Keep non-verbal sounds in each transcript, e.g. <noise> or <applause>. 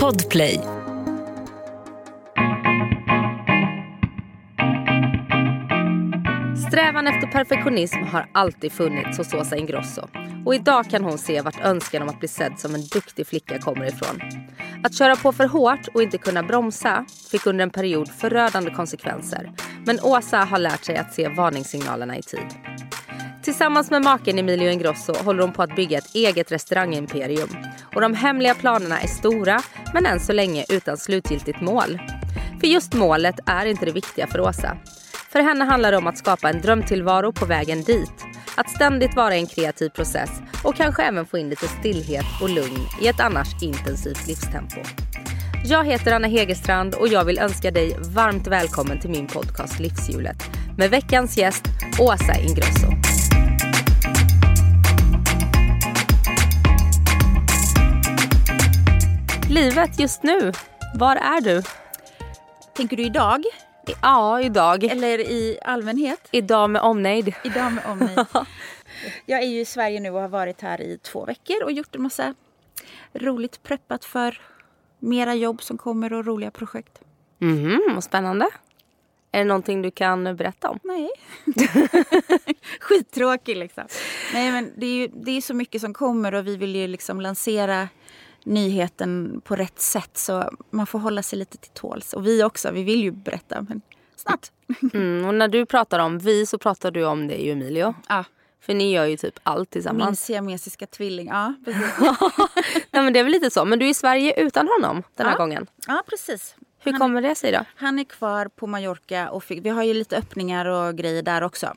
Podplay. Strävan efter perfektionism har alltid funnits hos Åsa Ingrosso. Och idag kan hon se vart önskan om att bli sedd som en duktig flicka kommer ifrån. Att köra på för hårt och inte kunna bromsa fick under en period förödande konsekvenser. Men Åsa har lärt sig att se varningssignalerna i tid. Tillsammans med maken Emilio Ingrosso håller hon på att bygga ett eget restaurangimperium. Och de hemliga planerna är stora, men än så länge utan slutgiltigt mål. För just målet är inte det viktiga för Åsa. För henne handlar det om att skapa en drömtillvaro på vägen dit. Att ständigt vara i en kreativ process och kanske även få in lite stillhet och lugn i ett annars intensivt livstempo. Jag heter Anna Hegerstrand och jag vill önska dig varmt välkommen till min podcast Livshjulet med veckans gäst Åsa Ingrosso. Livet just nu, var är du? Tänker du idag? Ja, idag. Eller i allmänhet? Idag med omnejd. Idag med omnejd. <laughs> Jag är ju i Sverige nu och har varit här i två veckor och gjort en massa roligt preppat för mera jobb som kommer och roliga projekt. Mhm, vad spännande. Är det någonting du kan berätta om? Nej. <laughs> Skittråkig liksom. Nej men det är ju det är så mycket som kommer och vi vill ju liksom lansera nyheten på rätt sätt så man får hålla sig lite till tåls. Och vi också, vi vill ju berätta men snart. <laughs> Mm, och när du pratar om vi så pratar du om dig och Emilio. Ja. För ni gör ju typ allt Min tillsammans. siamesiska tvilling. Ja, precis. <laughs> Nej men det är väl lite så. Men du är i Sverige utan honom den här Ja. gången. Ja, precis. Hur Han- kommer det sig då? Han är kvar på Mallorca och fick, vi har ju lite öppningar och grejer där också.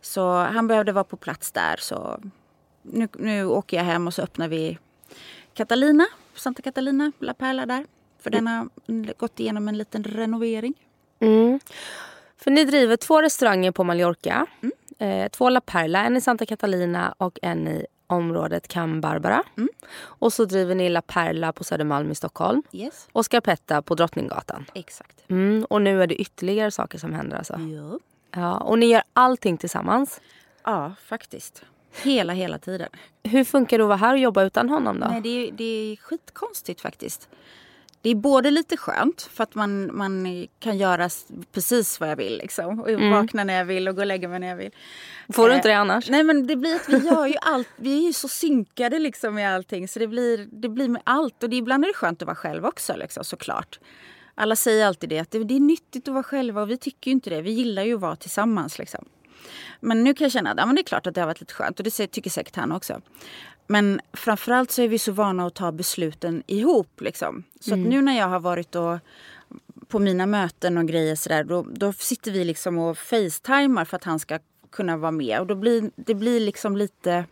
Så han behövde vara på plats där. Så nu, nu åker jag hem och så öppnar vi Catalina, Santa Catalina, La Perla där. För den har gått igenom en liten renovering. Mm. För ni driver två restauranger på Mallorca. Eh, två La Perla, en i Santa Catalina och en i området Can Barbara. Och så driver ni La Perla på Södermalm i Stockholm. Yes. Och Scarpetta på Drottninggatan. Exakt. Mm, och nu är det ytterligare saker som händer alltså. Ja. Ja, och ni gör allting tillsammans. ja, faktiskt. Hela, hela tiden. Hur funkar det att vara här och jobba utan honom då? Nej, det, är, det är skitkonstigt faktiskt. Det är både lite skönt för att man, man kan göra precis vad jag vill. Liksom. Och vakna när jag vill och gå och lägga mig när jag vill. Får du Eh, inte det annars? Nej men det blir att vi gör ju <laughs> allt. Vi är ju så synkade liksom med allting. Så det blir, det blir med allt. Och det, ibland är det skönt att vara själv också liksom, såklart. Alla säger alltid det, att det, det är nyttigt att vara själva och vi tycker ju inte det. Vi gillar ju att vara tillsammans liksom. Men nu kan jag känna att ja, men det är klart att det har varit lite skönt och det tycker säkert han också. Men framförallt så är vi så vana att ta besluten ihop. Liksom. Så att nu när jag har varit och på mina möten och grejer sådär, då, då sitter vi liksom och facetimar för att han ska kunna vara med. Och då blir det blir liksom lite,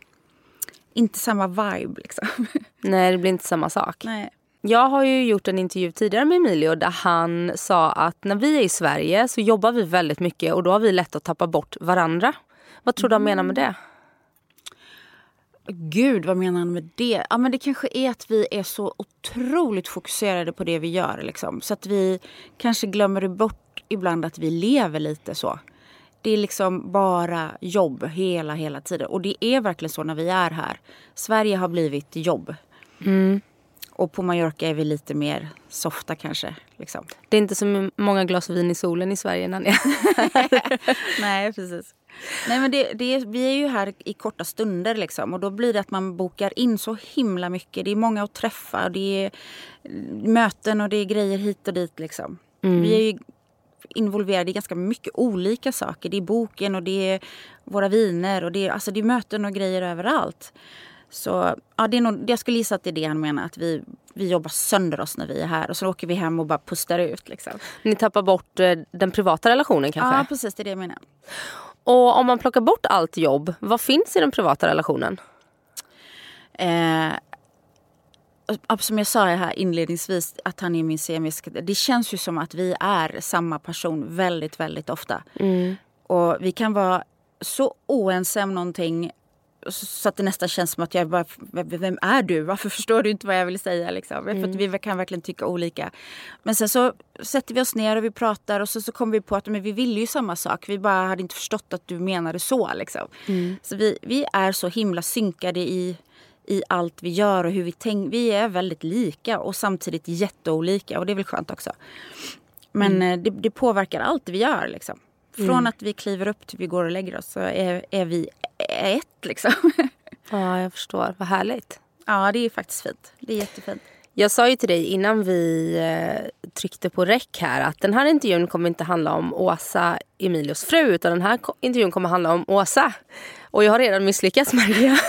inte samma vibe liksom. <laughs> Nej, det blir inte samma sak. Nej. Jag har ju gjort en intervju tidigare med Emilio där han sa att när vi är i Sverige så jobbar vi väldigt mycket och då har vi lätt att tappa bort varandra. Vad tror du han menar med det? Gud, vad menar han med det? Ja, men det kanske är att vi är så otroligt fokuserade på det vi gör. Liksom. Så att vi kanske glömmer bort ibland att vi lever lite så. Det är liksom bara jobb hela, hela tiden. Och det är verkligen så när vi är här. Sverige har blivit jobb. Och på Mallorca är vi lite mer softa kanske. Liksom. Det är inte så många glas vin i solen i Sverige är <laughs> Nej, precis. Nej, men det, det vi är ju här i korta stunder liksom, och då blir det att man bokar in så himla mycket. Det är många att träffa och det är möten och det är grejer hit och dit. Liksom. Vi är involverade i ganska mycket olika saker. Det är boken och det är våra viner och det är, alltså det är möten och grejer överallt. Så ja, det är nog, jag skulle gissa att det är det han menar, att vi, vi jobbar sönder oss när vi är här och så åker vi hem och bara pustar ut. Liksom. Ni tappar bort eh, den privata relationen kanske? Ja, precis. Det är det jag menar. Och om man plockar bort allt jobb, vad finns i den privata relationen? Eh, som jag sa här inledningsvis, att han är min siamesiska... Det känns ju som att vi är samma person väldigt, väldigt ofta. Och vi kan vara så oense om någonting så att det nästan känns som att jag bara, vem är du? Varför förstår du inte vad jag vill säga? Liksom? För att vi kan verkligen tycka olika. Men sen så sätter vi oss ner och vi pratar och så, så kommer vi på att men vi vill ju samma sak. Vi bara hade inte förstått att du menade så. Liksom. Så vi, vi är så himla synkade i, i allt vi gör och hur vi tänker. Vi är väldigt lika och samtidigt jätteolika och det är väl skönt också. Men mm. det, det, påverkar allt vi gör. Liksom. Från mm. att vi kliver upp till vi går och lägger oss så är, är vi ett. Liksom. <laughs> Ja, jag förstår. Vad härligt. Ja, det är faktiskt fint. Det är jättefint. Jag sa ju till dig innan vi eh, tryckte på räck här att den här intervjun kommer inte handla om Åsa, Emilios fru, utan den här intervjun kommer handla om Åsa. Och jag har redan misslyckats märker jag. <laughs>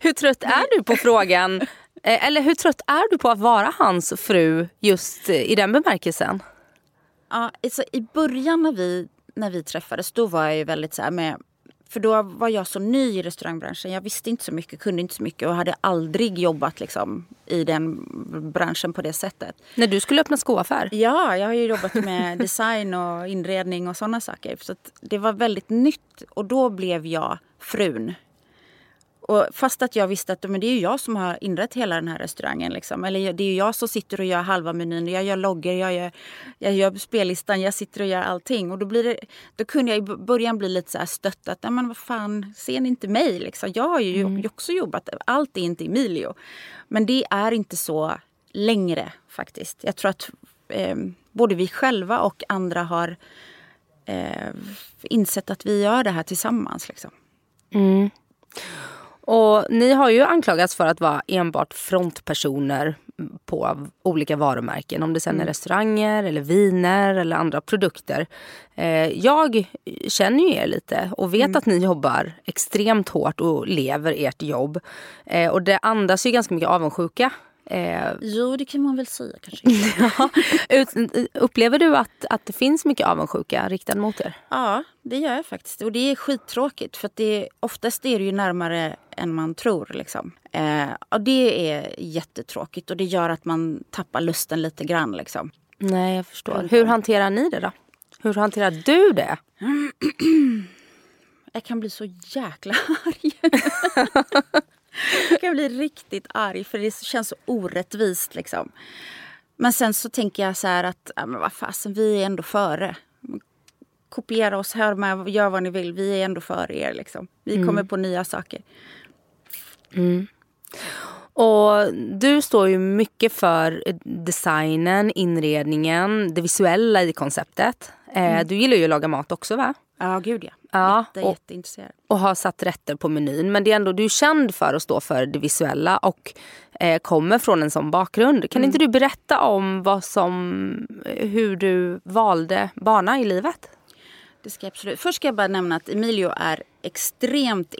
hur trött är du på frågan, eh, eller hur trött är du på att vara hans fru just i den bemärkelsen? Ja, alltså, I början när vi, när vi träffades då var jag ju väldigt så här med för då var jag så ny i restaurangbranschen. Jag visste inte så mycket, kunde inte så mycket och hade aldrig jobbat liksom, i den branschen på det sättet. När du skulle öppna skoaffär? Ja, jag har ju jobbat med <laughs> design och inredning och sådana saker. Så det var väldigt nytt och då blev jag frun och fast att jag visste att men det är jag som har inrett hela den här restaurangen. Liksom. Eller det är jag som sitter och gör halva menyn. Jag gör loggor, jag gör, jag gör spellistan, jag sitter och gör allting. Och då, blir det, då kunde jag i början bli lite så här stött. Att, men vad fan, ser ni inte mig? Liksom. Jag har ju mm. också jobbat. Allt är inte Emilio. Men det är inte så längre faktiskt. Jag tror att eh, både vi själva och andra har eh, insett att vi gör det här tillsammans. Liksom. Mm. Och ni har ju anklagats för att vara enbart frontpersoner på olika varumärken. Om det sen är mm. restauranger, eller viner eller andra produkter. Eh, jag känner ju er lite och vet mm. att ni jobbar extremt hårt och lever ert jobb. Eh, och det andas ju ganska mycket avundsjuka Eh, jo, det kan man väl säga kanske. <laughs> ja. Upplever du att, att det finns mycket avundsjuka riktad mot er? Ja, det gör jag faktiskt. Och det är skittråkigt för det, oftast är det ju närmare än man tror. Liksom. Eh, och det är jättetråkigt och det gör att man tappar lusten lite grann. Liksom. Nej, jag förstår. Hur hanterar ni det då? Hur hanterar du det? <clears throat> jag kan bli så jäkla <laughs> arg. <laughs> Jag kan bli riktigt arg för det känns så orättvist. Liksom. Men sen så tänker jag så här att, ja, men vad fasen, vi är ändå före. Kopiera oss, hör med, gör vad ni vill. Vi är ändå före er. Liksom. Vi mm. kommer på nya saker. Mm. Och du står ju mycket för designen, inredningen, det visuella i konceptet. Eh, mm. Du gillar ju att laga mat också va? Ja, gud ja. ja Jätte, och, jätteintresserad. Och har satt rätter på menyn. Men det är ändå, du är känd för att stå för det visuella och eh, kommer från en sån bakgrund. Kan mm. inte du berätta om vad som, hur du valde bana i livet? Det ska absolut. Först ska jag bara nämna att Emilio är extremt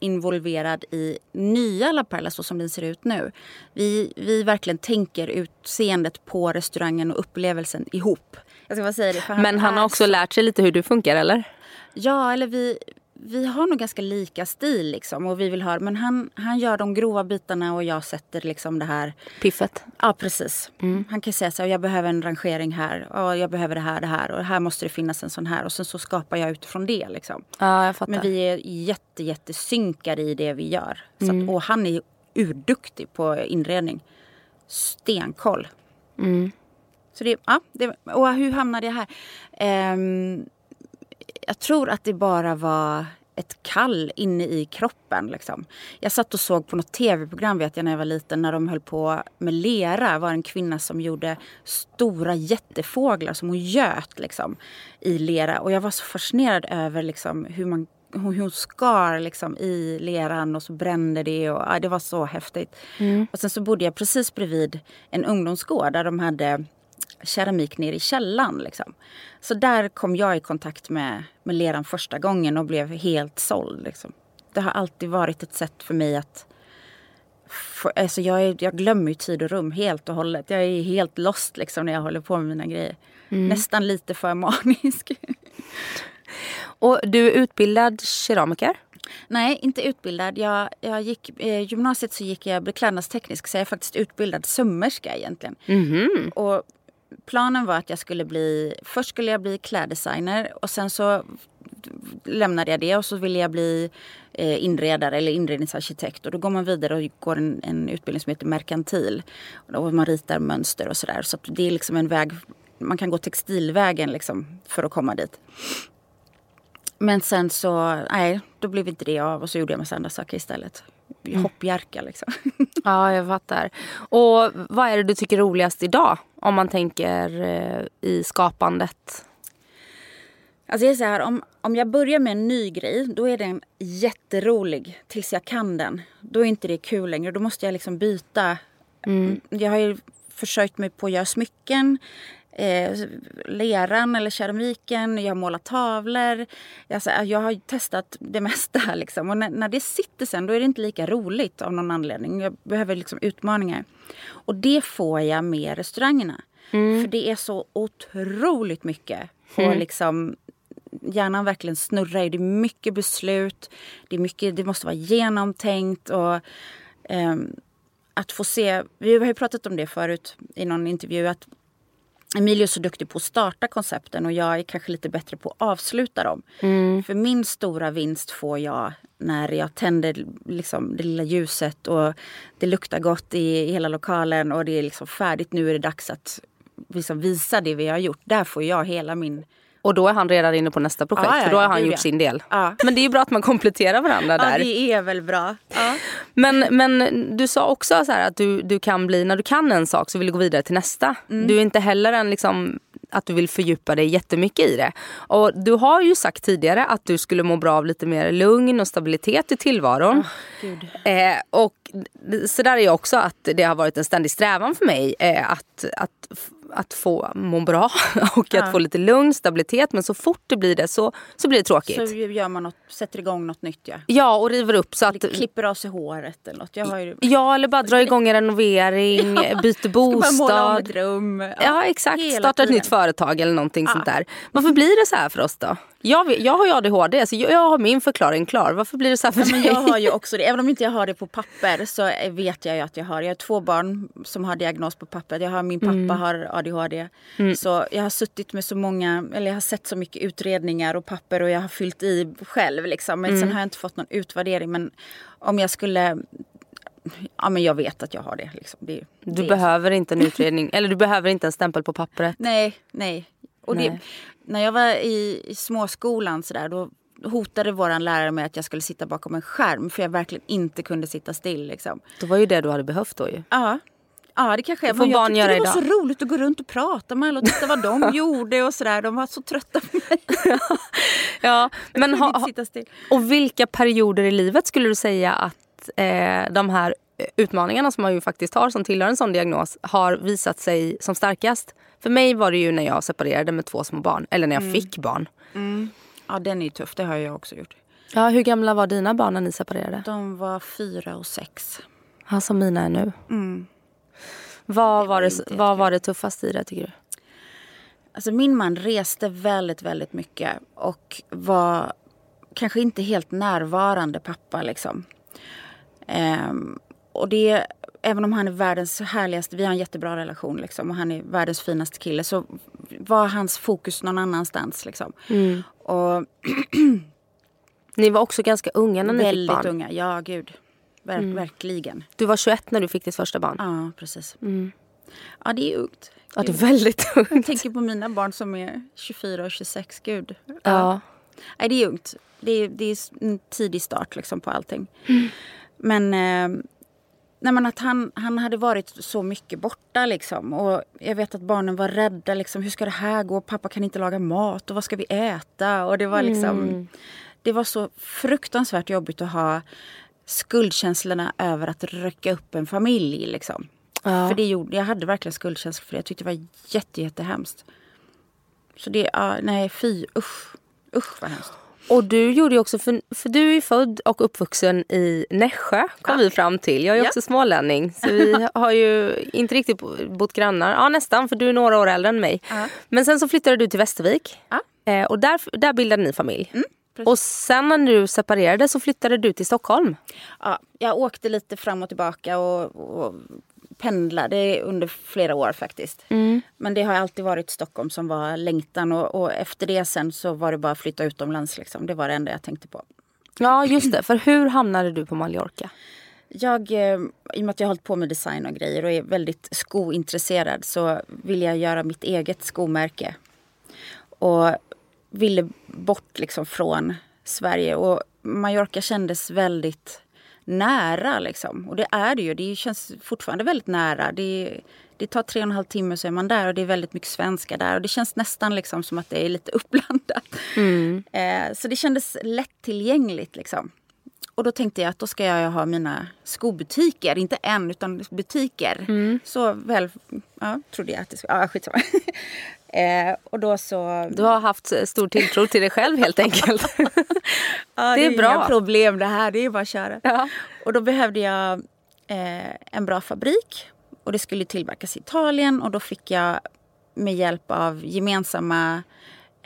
involverad i nya La Perla så som den ser ut nu. Vi, vi verkligen tänker utseendet på restaurangen och upplevelsen ihop. Jag ska bara säga det, Men han har också så... lärt sig lite hur du funkar eller? Ja, eller vi, vi har nog ganska lika stil liksom och vi vill ha, men han, han gör de grova bitarna och jag sätter liksom det här... Piffet? Ja, precis. Mm. Han kan säga så här, jag behöver en rangering här och jag behöver det här, det här och här måste det finnas en sån här och sen så skapar jag utifrån det liksom. Ja, jag fattar. Men vi är jätte, jättesynkade i det vi gör. Mm. att, och han är urduktig på inredning. Stenkoll. Mm. Så det, ja, det, och hur hamnade jag här? Um, jag tror att det bara var ett kall inne i kroppen. Liksom. Jag satt och såg på något tv-program vet jag när jag var liten när de höll på med lera. Det var en kvinna som gjorde stora jättefåglar som hon göt liksom, i lera. Och jag var så fascinerad över liksom, hur man hon, hon skar liksom i leran och så brände det. Och, ja, det var så häftigt. Mm. Och sen så bodde jag precis bredvid en ungdomsgård där de hade keramik nere i källan. Liksom. Så där kom jag i kontakt med, med leran första gången och blev helt såld. Liksom. Det har alltid varit ett sätt för mig att... För, alltså jag, är, jag glömmer ju tid och rum helt och hållet. Jag är helt lost liksom, när jag håller på med mina grejer. Mm. Nästan lite för manisk. <laughs> och du är utbildad keramiker? Nej, inte utbildad. Jag, jag gick, eh, gymnasiet så gick jag beklädnadsteknisk så jag är faktiskt utbildad sömmerska egentligen. Mm. Och planen var att jag skulle bli... Först skulle jag bli kläddesigner och sen så lämnade jag det och så ville jag bli eh, inredare eller inredningsarkitekt. Och då går man vidare och går en, en utbildning som heter merkantil. Och man ritar mönster och sådär. Så det är liksom en väg, man kan gå textilvägen liksom för att komma dit. Men sen så, nej, då blev inte det av och så gjorde jag massa andra saker istället mm. hoppjerka. Liksom. <laughs> Ja, jag fattar. Och vad är det du tycker är roligast idag? Om man tänker eh, i skapandet. Alltså är så här, om, om jag börjar med en ny grej, då är den jätterolig tills jag kan den. Då är inte det kul längre. Då måste jag liksom byta. Mm. Jag har ju försökt mig på att göra smycken eh, leran eller keramiken, jag har målat tavlor. Alltså, jag har testat det <laughs> mesta. Liksom. Och när, när, det sitter sen då är det inte lika roligt av någon anledning. Jag behöver liksom utmaningar. Och det får jag med restaurangerna. Mm. För det är så otroligt mycket. Mm. Och liksom, hjärnan verkligen snurrar. Det är mycket beslut. Det, är mycket, det måste vara genomtänkt. Och, eh, att få se, vi har ju pratat om det förut i någon intervju, att Emilio är så duktig på att starta koncepten och jag är kanske lite bättre på att avsluta dem. Mm. För min stora vinst får jag när jag tänder liksom det lilla ljuset och det luktar gott i, hela lokalen och det är liksom färdigt. Nu är det dags att liksom visa det vi har gjort. Där får jag hela min och då är han redan inne på nästa projekt ah, ja, för då har han gjort ja. sin del. Ah. Men det är bra att man kompletterar varandra där. Ja det är väl bra. Ah. Men, men du sa också så att du, du kan bli, när du kan en sak så vill du gå vidare till nästa. Mm. Du är inte heller en liksom att du vill fördjupa dig jättemycket i det. Och du har ju sagt tidigare att du skulle må bra av lite mer lugn och stabilitet i tillvaron. Oh, eh, och så där är jag också att det har varit en ständig strävan för mig eh, att, att att få må bra <laughs> och ja. att få lite lugn, stabilitet. Men så fort det blir det så, så blir det tråkigt. Så gör man något, sätter igång något nytt ja. Ja och river upp så att... Eller klipper av sig håret eller något. Jag har ju... Ja eller bara drar igång en renovering, <laughs> ja. byter bostad. Ska måla om ett rum. Ja, ja exakt, starta ett nytt företag eller någonting sånt där. Varför blir det så här för oss då? Jag, jag har ju ADHD så jag, jag, har min förklaring klar. Varför blir det så här för ja, dig? Men jag har ju <laughs> också det. Även om inte jag har det på papper så vet jag ju att jag har Jag har två barn som har diagnos på papper. Jag har, min pappa mm. har ADHD. Mm. Så jag har suttit med så många, eller jag har sett så mycket utredningar och papper och jag har fyllt i själv. Liksom. Men mm. sen har jag inte fått någon utvärdering. Men om jag skulle Ja men jag vet att jag har det. Liksom. det du det behöver inte en <laughs> utredning, eller du behöver inte en stämpel på pappret. Nej, nej. Och. Det, när jag var i, i småskolan så där, då hotade vår lärare med att jag skulle sitta bakom en skärm för jag verkligen inte kunde sitta still. Liksom. Det var ju det du hade behövt då ju. Ja. Ja det kanske är. Men jag tyckte det var så roligt att gå runt och prata med alla och titta vad de <laughs> gjorde och sådär. De var så trötta på mig. <laughs> ja, men ha, och vilka perioder i livet skulle du säga att eh, de här utmaningarna som man ju faktiskt har som tillhör en sån diagnos har visat sig som starkast? För mig var det ju när jag separerade med två små barn. Eller när jag mm. fick barn. Mm. Ja den är tuff, det har jag också gjort. Ja, hur gamla var dina barn när ni separerade? De var fyra och sex. Ja, som mina är nu. Mm. Vad, det var, det, vad var det tuffaste i det tycker du? Alltså min man reste väldigt, väldigt mycket och var kanske inte helt närvarande pappa liksom. Um, och det även om han är världens härligaste, vi har en jättebra relation liksom, och han är världens finaste kille så var hans fokus någon annanstans. Liksom. Mm. Och <clears throat> Ni var också ganska unga när ni fick barn. Väldigt unga, ja gud. Verk, mm. Verkligen. Du var 21 när du fick ditt första barn? Ja, precis. Mm. Ja, det är ungt. Ja, det är väldigt <laughs> ungt. Jag tänker på mina barn som är 24 och 26. Gud. Ja. ja. Nej, det är ungt. Det är, det är en tidig start liksom, på allting. Mm. Men eh, Nej, men att han, han hade varit så mycket borta. Liksom. Och jag vet att barnen var rädda. Liksom, Hur ska det här gå? Pappa kan inte laga mat. Och vad ska vi äta? Och det var liksom... Mm. Det var så fruktansvärt jobbigt att ha skuldkänslorna över att rycka upp en familj. Liksom. Ja. För det gjorde, jag hade verkligen skuldkänslor för det. Jag tyckte det var jätte, jättehemskt. Så det, ja, nej fy, usch. Usch vad hemskt. Och du gjorde också, för, för du är född och uppvuxen i Nässjö kom ja. vi fram till. Jag är ja. också smålänning så vi <laughs> har ju inte riktigt bott grannar. Ja nästan för du är några år äldre än mig. Ja. Men sen så flyttade du till Västervik eh, och där, där bildade ni familj. Mm. Och sen när du separerade så flyttade du till Stockholm. Ja, jag åkte lite fram och tillbaka och, och pendlade under flera år faktiskt. Mm. Men det har alltid varit Stockholm som var längtan och, och, efter det sen så var det bara att flytta utomlands. Liksom. Det var det enda jag tänkte på. Ja just det, för hur hamnade du på Mallorca? Jag, eh, I och med att jag har hållit på med design och grejer och är väldigt skointresserad så ville jag göra mitt eget skomärke. Och ville bort liksom från Sverige och Mallorca kändes väldigt nära liksom. Och det är det ju. Det känns fortfarande väldigt nära. Det, det tar tre och en halv timme så är man där och det är väldigt mycket svenska där. Och det känns nästan liksom som att det är lite uppblandat. Mm. Eh, så det kändes lättillgängligt liksom. Och då tänkte jag att då ska jag ha mina skobutiker, inte en utan butiker. Mm. Så väl, ja, trodde jag att det skulle, ja skitsamma. <laughs> eh, och då så... Du har haft stor tilltro till dig själv helt enkelt. <laughs> ja, <laughs> det är det bra. Inga problem det här, det är bara att köra. Ja. Och då behövde jag eh, en bra fabrik och det skulle tillverkas i Italien och då fick jag med hjälp av gemensamma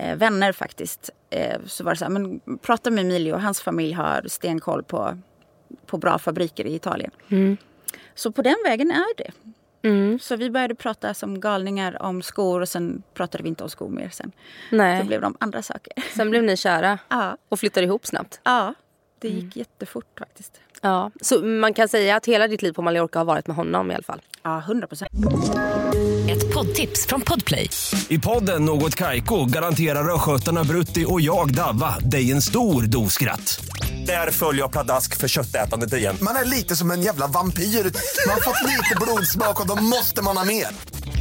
eh, vänner faktiskt. Eh, så var det så här, men prata med Emilio, hans familj har stenkoll på, på bra fabriker i Italien. Mm. Så på den vägen är det. Mm. Så vi började prata som galningar om skor och sen pratade vi inte om skor mer sen. Nej. blev de andra saker. Sen blev ni kära <laughs> Ja, och flyttade ihop snabbt. ja det gick jättefort faktiskt. Ja. Så man kan säga att hela ditt liv på Mallorca har varit med honom i alla fall. Ja, hundra procent. Ett poddtips från Podplay. I podden Något Kaiko garanterar östgötarna Brutti och jag, Davva, dig en stor dos skratt. Där följer jag pladask för köttätandet igen. Man är lite som en jävla vampyr. Man har fått lite blodsmak och då måste man ha mer.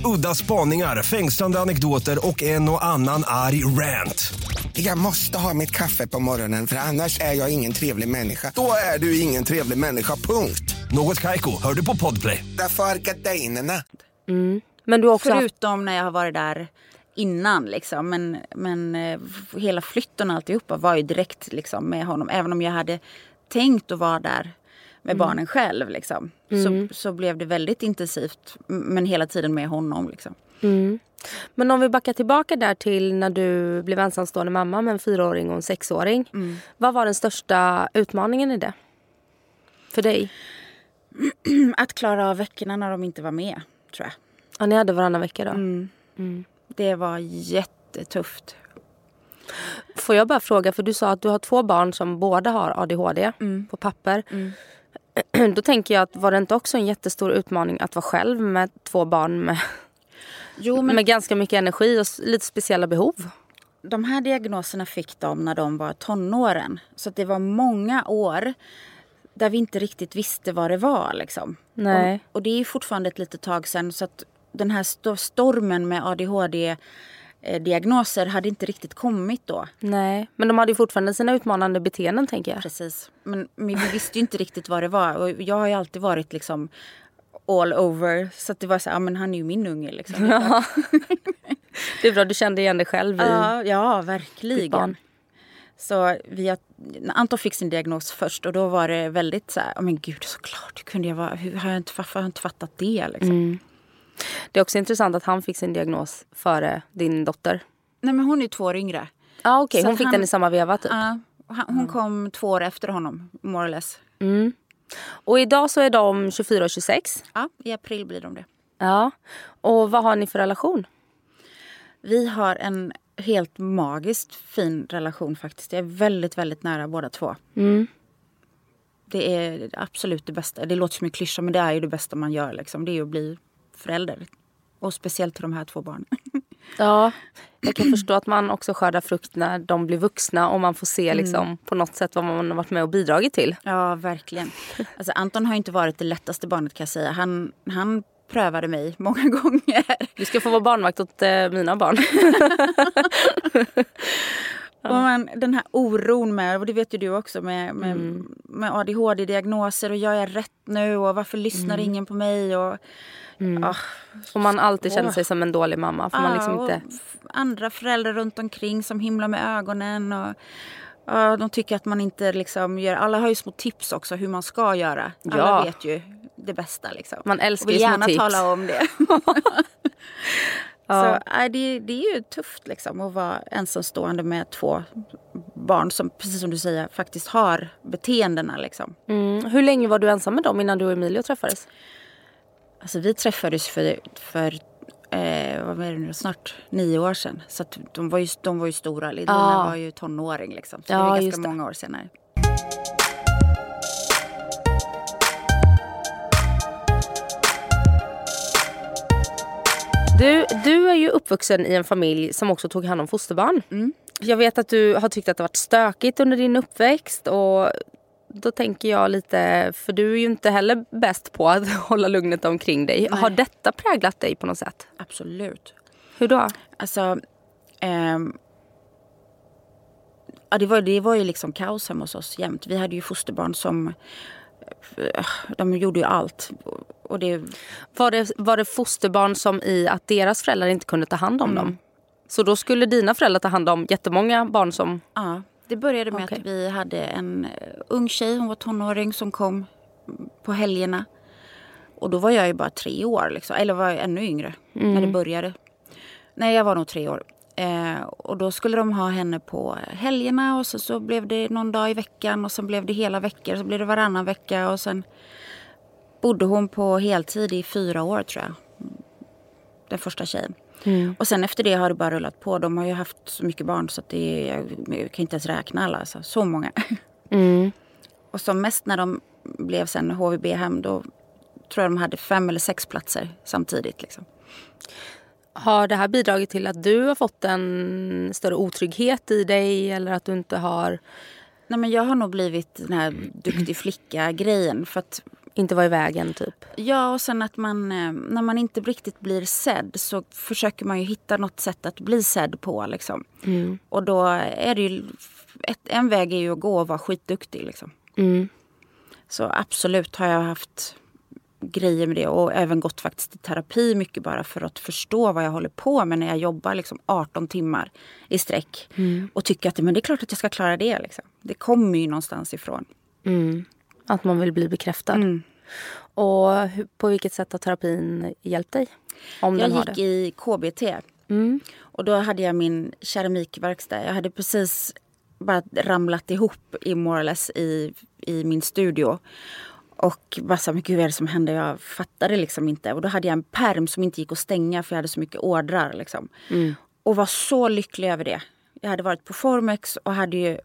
Udda spaningar, fängslande anekdoter och en och annan arg rant. Jag måste ha mitt kaffe på morgonen för annars är jag ingen trevlig människa. Då är du ingen trevlig människa, punkt. Något Kaiko, hör du på Podplay. Därför är gardinerna. Men du också haft... Förutom när jag har varit där innan. Liksom. Men, men eh, hela flytten och alltihopa var ju direkt liksom, med honom. Även om jag hade tänkt att vara där med barnen själv. Liksom. Så, så blev det väldigt intensivt. Men hela tiden med honom. Liksom. Men om vi backar tillbaka där till när du blev ensamstående mamma med en fyraåring och en sexåring. Vad var den största utmaningen i det? För dig? <clears throat> Att klara av veckorna när de inte var med, tror jag. Ja, ni hade varannan vecka då. Det var jättetufft. Får jag bara fråga, för du sa att du har två barn som båda har ADHD på papper. <clears throat> Då tänker jag att var det inte också en jättestor utmaning att vara själv med två barn med, Jo, men med ganska mycket energi och lite speciella behov? de här diagnoserna fick de när de var tonåren. Så det var många år där vi inte riktigt visste vad det var. Liksom. Nej. Och, och det är fortfarande ett litet tag sedan. Så att den här sto- stormen med ADHD-diagnoser hade inte riktigt kommit då. Nej, men de hade ju fortfarande sina utmanande beteenden tänker jag. Precis. Men, men vi visste ju inte riktigt vad det var. Och jag har ju alltid varit liksom all over. Så att det var så här, ja men han är ju min unge liksom. <laughs> Det är bra, du kände igen dig själv i Ja, ja verkligen. barn. Så vi Anton fick sin diagnos först och då var det väldigt så här, oh, men gud såklart, kunde jag vara, hur har jag inte, varför har jag inte fattat det liksom? Det är också intressant att han fick sin diagnos före din dotter. Nej men hon är två år yngre. Ja okej, Så hon fick han- den i samma veva typ. Han, hon kom två år efter honom, more or less. Och idag så är de 24 och 26. Ja, i april blir de det. Ja. Och vad har ni för relation? Vi har en helt magiskt fin relation faktiskt. Jag är väldigt, väldigt nära båda två. Det är absolut det bästa. Det låter som en klyscha men det är ju det bästa man gör. Liksom. Det är att bli förälder. Och speciellt till de här två barnen. <laughs> Ja, jag kan förstå att man också skördar frukt när de blir vuxna och man får se liksom, på något sätt vad man har varit med och bidragit till. Ja, verkligen. Alltså, Anton har inte varit det lättaste barnet kan jag säga. Han, han prövade mig många <laughs> gånger. Du ska få vara barnvakt åt eh, mina barn. <laughs> Och man, den här oron med, och det vet ju du också, med, med, med ADHD-diagnoser och gör jag rätt nu och varför lyssnar ingen på mig? Och, ah, Och man alltid känner sig som en dålig mamma. För man liksom Ja, inte... och andra föräldrar runt omkring som himlar med ögonen. Och, ja, de tycker att man inte liksom gör... Alla har ju små tips också hur man ska göra. Alla Ja. vet ju det bästa. Liksom. Man älskar ju små gärna tips. tala om det. <laughs> Ja. Så, nej, det, det är ju tufft liksom, att vara ensamstående med två barn som, precis som du säger, faktiskt har beteendena. Liksom. Mm. Hur länge var du ensam med dem innan du och Emilio träffades? Alltså, vi träffades för, för eh, vad är det nu, snart nio år sedan. Så de, var ju, de var ju stora. Lina Ja. var ju tonåring. Liksom. Så Ja, det just ganska många år senare. Du, du är ju uppvuxen i en familj som också tog hand om fosterbarn. Jag vet att du har tyckt att det varit stökigt under din uppväxt. Och då tänker jag lite, för du är ju inte heller bäst på att <laughs> hålla lugnet omkring dig. Nej. Har detta präglat dig på något sätt? Absolut. Hur då? Alltså... ehm, ja, det, var, det var ju liksom kaos hemma hos oss jämt. Vi hade ju fosterbarn som... De gjorde ju allt. Och det, Var det, var det fosterbarn som i att deras föräldrar inte kunde ta hand om Mm. dem? Så då skulle dina föräldrar ta hand om jättemånga barn som... ja, det började med Okej. att vi hade en eh, ung tjej, hon var tonåring, som kom på helgerna. Och då var jag ju bara tre år, liksom. eller var jag ännu yngre när det började. Nej, jag var nog tre år. Eh, och då skulle de ha henne på helgerna och så, så blev det någon dag i veckan och sen blev det hela veckor. Så blev det varannan vecka och sen bodde hon på heltid i fyra år tror jag. Den första tjejen. Och sen efter det har det bara rullat på. De har ju haft så mycket barn så att det jag kan inte ens räkna alla. Alltså, så många. <laughs> Och som mest när de blev sen HVB-hem då tror jag de hade fem eller sex platser samtidigt. Liksom. Har det här bidragit till att du har fått en större otrygghet i dig eller att du inte har Nej, men jag har nog blivit den här duktig flicka-grejen. För att, inte var i vägen typ? ja, och sen att man, eh, när man inte riktigt blir sedd så försöker man ju hitta något sätt att bli sedd på. Liksom. Och då är det ju, ett, en väg är ju att gå och vara skitduktig. Liksom. Mm. Så absolut har jag haft grejer med det och även gått faktiskt i terapi mycket bara för att förstå vad jag håller på med när jag jobbar liksom 18 timmar i sträck. Och tycker att men det är klart att jag ska klara det. Liksom. Det kommer ju någonstans ifrån. Mm. Att man vill bli bekräftad. Mm. Och på vilket sätt har terapin hjälpt dig? Om Jag den har gick det. i KBT Mm. och då hade jag min keramikverkstad. Jag hade precis bara ramlat ihop i more i, i min studio. Och bara så mycket vad är det som hände? Jag fattade liksom inte. Och då hade jag en perm som inte gick att stänga för jag hade så mycket ordrar. Liksom. Och var så lycklig över det. Jag hade varit på Formex och hade ju...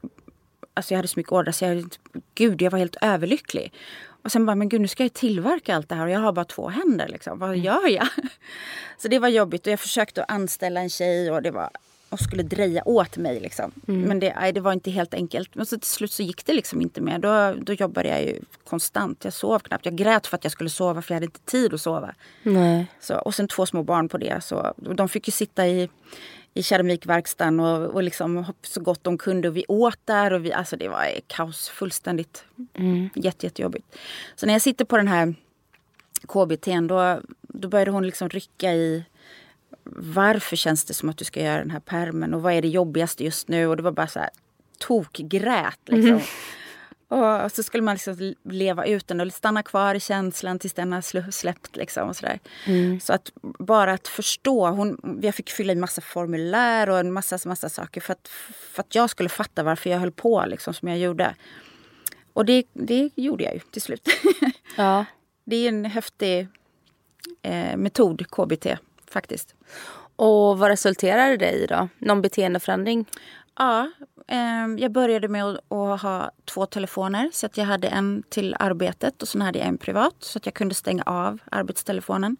Alltså jag hade så mycket ordrar så jag, hade- gud, jag var helt överlycklig. Och sen bara, men gud nu ska jag tillverka allt det här och jag har bara två händer. Liksom. Vad gör jag? <laughs> Så det var jobbigt och jag försökte att anställa en tjej och det var och skulle dreja åt mig. Liksom. Men det, nej, det var inte helt enkelt. Men så till slut så gick det liksom inte mer. Då, då jobbade jag ju konstant. Jag sov knappt. Jag grät för att jag skulle sova för jag hade inte tid att sova. Nej. Så, och sen två små barn på det. Så, de fick ju sitta i, i keramikverkstan och, och liksom så gott de kunde. Och vi åt där och vi, alltså det var kaos fullständigt. Jätte, jättejobbigt. Så när jag sitter på den här KBTn då, då började hon liksom rycka i varför känns det som att du ska göra den här permen och vad är det jobbigaste just nu? Och det var bara så här tokgrät liksom. Och så skulle man liksom leva ut den och stanna kvar i känslan tills den har släppt. Liksom och så där. så att bara att förstå. Hon, jag fick fylla i massa formulär och en massa, massa saker för att, för att jag skulle fatta varför jag höll på liksom, som jag gjorde. Och det, det gjorde jag ju till slut. <laughs> Ja. det är en häftig eh, metod, KBT, faktiskt. Och vad resulterar det i då? Någon beteendeförändring? Ja, ehm, jag började med att, ha två telefoner. Så att jag hade en till arbetet och sen hade jag en privat. Så att jag kunde stänga av arbetstelefonen.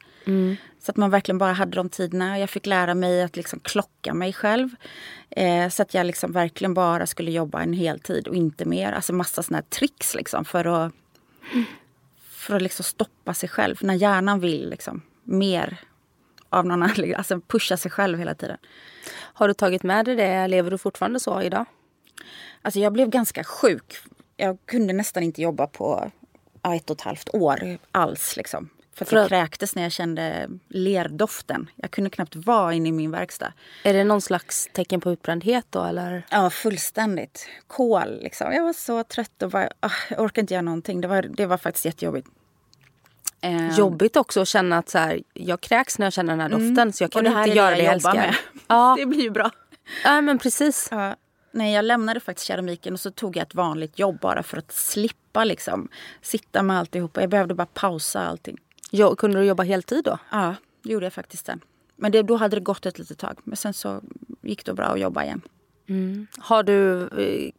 Så att man verkligen bara hade de tiderna. Jag fick lära mig att liksom klocka mig själv. Eh, så att jag liksom verkligen bara skulle jobba en heltid och inte mer. Alltså massa såna här tricks liksom för att, för att liksom stoppa sig själv. När hjärnan vill liksom mer av någon <laughs> anledning. Alltså pusha sig själv hela tiden. Har du tagit med dig det? Lever du fortfarande så idag? Alltså jag blev ganska sjuk. Jag kunde nästan inte jobba på ett och ett halvt år alls. Liksom. För För jag kräktes när jag kände lerdoften. Jag kunde knappt vara inne i min verkstad. Är det någon slags tecken på utbrändhet då eller? Ja, fullständigt. Kol liksom. Jag var så trött och bara, ah, jag orkar inte göra någonting. Det var, det var faktiskt jättejobbigt. Eh, Jobbigt också att känna att så här, jag kräks när jag känner den här doften så jag kan Mm. inte göra det jag jag älskar. med. <laughs> Ja, Det blir ju bra. ja, men precis. Ja. Nej, jag lämnade faktiskt keramiken och så tog jag ett vanligt jobb bara för att slippa liksom, sitta med alltihopa. Jag behövde bara pausa allting. Jo, kunde du jobba heltid då? Ja, det gjorde jag faktiskt sen. Men det, då hade det gått ett litet tag. Men sen så gick det bra att jobba igen. Har du,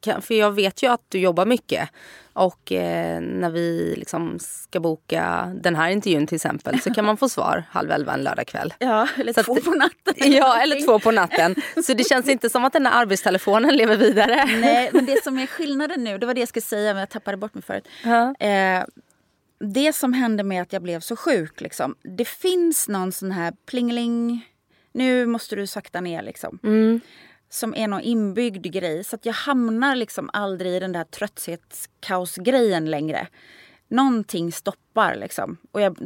eh, för jag vet ju att du jobbar mycket. Och eh, när vi liksom ska boka den här intervjun till exempel så kan man få svar <laughs> halv elva en lördagkväll. Ja, eller Så att- två på natten. <laughs> Ja, eller två på natten. Så det känns inte som att den här arbetstelefonen lever vidare. <laughs> Nej, men det som är skillnaden nu, det var det jag skulle säga men jag tappade bort mig förut. Ja. Eh, det som hände med att jag blev så sjuk, liksom, det finns någon sån här plingeling, nu måste du sakta ner liksom. Som är någon inbyggd grej. Så att jag hamnar liksom aldrig i den där trötthetskaosgrejen längre. Någonting stoppar liksom. Och, jag,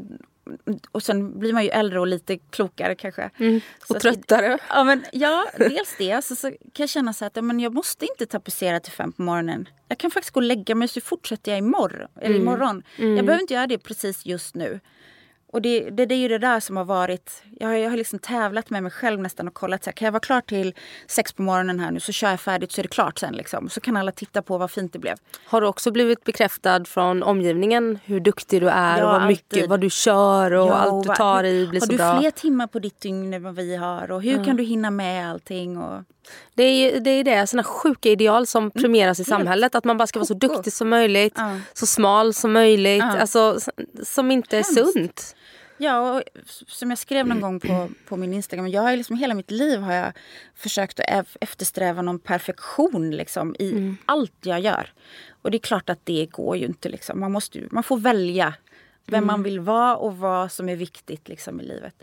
och sen blir man ju äldre och lite klokare kanske. Så Mm. Och att- tröttare. Ja, men, ja dels det. Så, så kan jag känna så att ja, men jag måste inte tapetsera till fem på morgonen. Jag kan faktiskt gå och lägga mig så fortsätter jag imorgon. Eller imorgon. Jag behöver inte göra det precis just nu. Och det, det, det är ju det där som har varit... Jag har, jag har liksom tävlat med mig själv nästan och kollat. Så här, kan jag vara klar till sex på morgonen här nu så kör jag färdigt så är det klart sen. Liksom. Så kan alla titta på vad fint det blev. Har du också blivit bekräftad från omgivningen hur duktig du är Ja, och vad mycket vad du kör och Ja, allt du tar i blir Har så du bra? fler timmar på ditt dygn än vad vi har? Och hur kan du hinna med allting? Och... Det är det, är det såna sjuka ideal som premieras i samhället. Att man bara ska vara så Mm. Duktig som möjligt, Ja. så smal som möjligt. Alltså, som inte är sunt. Ja, och som jag skrev någon gång på, <clears throat> på min Instagram. Jag har liksom, hela mitt liv har jag försökt att ef- eftersträva någon perfektion liksom, i allt jag gör. Och det är klart att det går ju inte. Liksom. Man, måste man får välja vem man vill vara och vad som är viktigt liksom, i livet.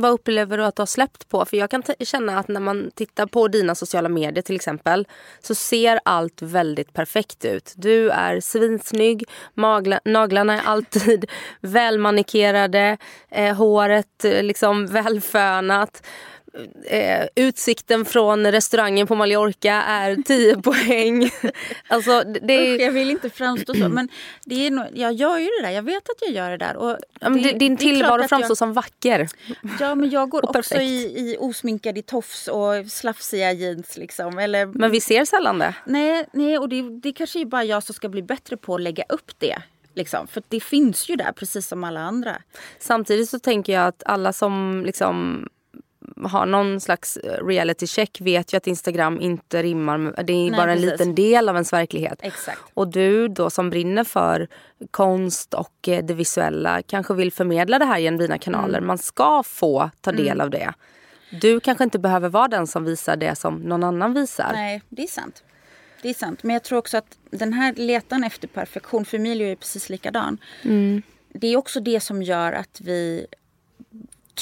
Vad upplever du att du har släppt på? För jag kan känna att när man tittar på dina sociala medier till exempel så ser allt väldigt perfekt ut. Du är svinsnygg, magla- naglarna är alltid <laughs> välmanikerade, eh, håret eh, liksom välfönat. Eh, utsikten från restaurangen på Mallorca är 10 <laughs> poäng. alltså, det, det Usch, är, jag vill inte framstå så. Men det är nog, jag gör ju det där. Jag vet att jag gör det där. Och ja, det- det, din det är tillvaro framstår jag, som vacker. Ja, men jag går <laughs> också i, i osminkad i tofs och slafsiga jeans. Liksom. Eller, Men vi ser sällan det. Nej, nej och det, det kanske är bara jag som ska bli bättre på att lägga upp det. Liksom. För det finns ju där precis som alla andra. Samtidigt så tänker jag att alla som liksom har någon slags reality check vet ju att Instagram inte rimmar med, det är Nej, bara en precis. liten del av ens verklighet. Exakt. Och du då som brinner för konst och eh, det visuella kanske vill förmedla det här genom dina kanaler. Mm. Man ska få ta del av det. Du kanske inte behöver vara den som visar det som någon annan visar. Nej, det är sant. Det är sant. Men jag tror också att den här letan efter perfektion, för Emilio är precis likadan. Det är också det som gör att vi,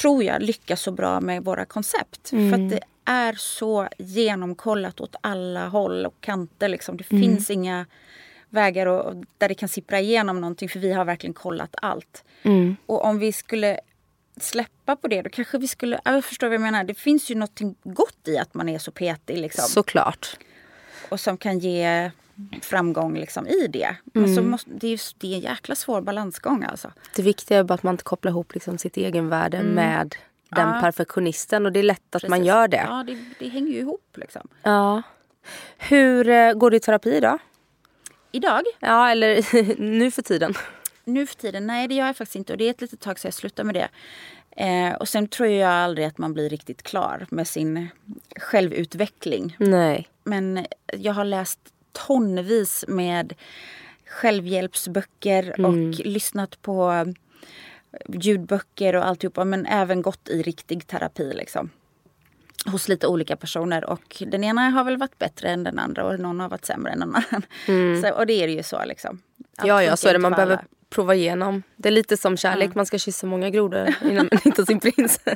tror jag, lyckas så bra med våra koncept. För att det är så genomkollat åt alla håll och kanter. Liksom. Det finns inga vägar och, och där det kan sippra igenom någonting för vi har verkligen kollat allt. Och om vi skulle släppa på det då kanske vi skulle, ja, jag förstår vad jag menar. Det finns ju något gott i att man är så petig liksom Såklart. och som kan ge framgång liksom, i det. Men Mm. så måste, det, är, det är en jäkla svår balansgång alltså. Det viktiga är bara att man inte kopplar ihop liksom sitt egenvärde med den Mm. Ja. perfektionisten. Och det är lätt att man Precis. gör det. Ja, det, det hänger ju ihop liksom. Ja. Hur eh, går det i terapi då? Idag, Ja, eller <laughs> nu för tiden. nu för tiden, nej det gör jag faktiskt inte. Och det är ett litet tag sedan jag slutade med det. Eh, och sen tror jag aldrig att man blir riktigt klar med sin självutveckling. Nej. Men jag har läst tonvis med självhjälpsböcker och lyssnat på ljudböcker och alltihopa. Men även gått i riktig terapi liksom. Hos lite olika personer. Och den ena har väl varit bättre än den andra och någon har varit sämre än någon annan. <laughs> Så, och det är det ju så liksom. Allt Ja, ja, så är det. Man behöver. Prova igenom. Det är lite som kärlek. Man ska kyssa många grodor innan man <laughs> hittar sin prins. <laughs>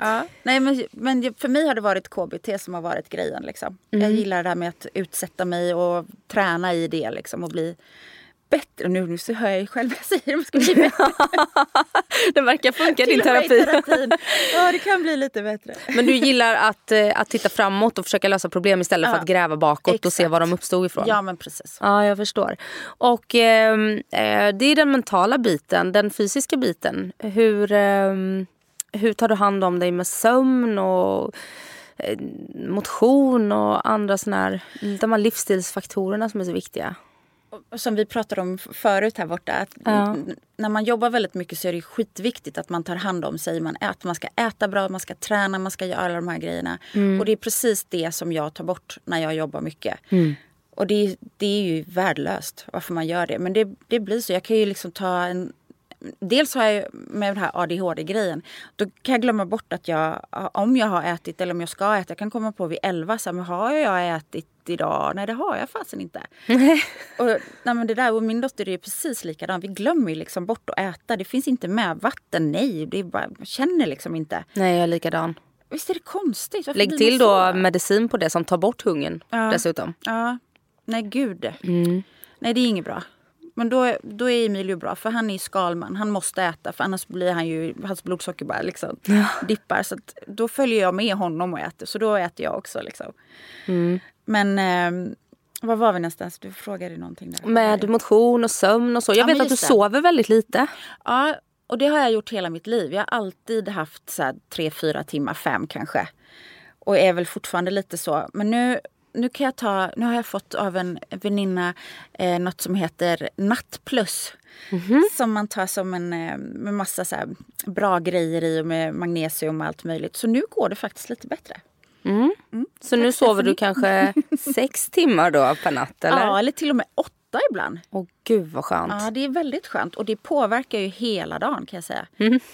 Ja. Nej, men, men för mig har det varit KBT som har varit grejen. Liksom. Jag gillar det här med att utsätta mig och träna i det liksom, och bli bättre. Nu, nu så hör jag ju själv vad jag säger. Man ska bli <laughs> bättre. det verkar funka din terapi. Ja, det kan bli lite bättre. Men du gillar att, eh, att titta framåt och försöka lösa problem istället för Ja, att gräva bakåt och se exakt. var de uppstod ifrån. Ja, men precis. Ja, jag förstår. Och ehm, eh, det är den mentala biten, den fysiska biten. Hur, ehm, hur tar du hand om dig med sömn och eh, motion och andra såna här, de här livsstilsfaktorerna som är så viktiga? Som vi pratade om förut här borta. Att Ja. När man jobbar väldigt mycket så är det skitviktigt att man tar hand om sig. Man, att man ska äta bra, man ska träna, man ska göra alla de här grejerna. Och det är precis det som jag tar bort när jag jobbar mycket. Och det, det är ju värdelöst varför man gör det. Men det, det blir så. Jag kan ju liksom ta en... Dels har jag med den här ADHD-grejen. Då kan jag glömma bort att jag, om jag har ätit eller om jag ska äta. Jag kan komma på vid 11, så här, men har jag ätit idag? Nej det har jag fasen inte. och, nej, men det där, och min dotter är precis likadan. Vi glömmer liksom bort att äta. Det finns inte med. Vatten, nej. Det bara, jag känner liksom inte. Nej, jag är likadan. Visst är det konstigt? Varför Lägg till då medicin på det som tar bort hungern Ja. dessutom. Ja, nej gud. Nej det är inget bra. Men då, då är Emilio bra för han är skalman. Han måste äta för annars blir han ju, hans blodsocker bara liksom dippar. Så då följer jag med honom och äter. Så då äter jag också liksom. Men eh, var var vi någonstans? Du frågade någonting där. Med motion och sömn och så. Jag Ja, vet att du det. sover väldigt lite. Ja, och det har jag gjort hela mitt liv. Jag har alltid haft så här, tre, fyra timmar, fem kanske. Och är väl fortfarande lite så. Men nu, nu kan jag ta, nu har jag fått av en väninna eh, något som heter Nattplus. Som man tar som en, eh, med massa så bra grejer i och med magnesium och allt möjligt. Så nu går det faktiskt lite bättre. Så nu sover du kanske <laughs> sex timmar då per natt eller? Ja, eller till och med åtta ibland. Åh gud vad skönt. Ja, det är väldigt skönt och det påverkar ju hela dagen kan jag säga.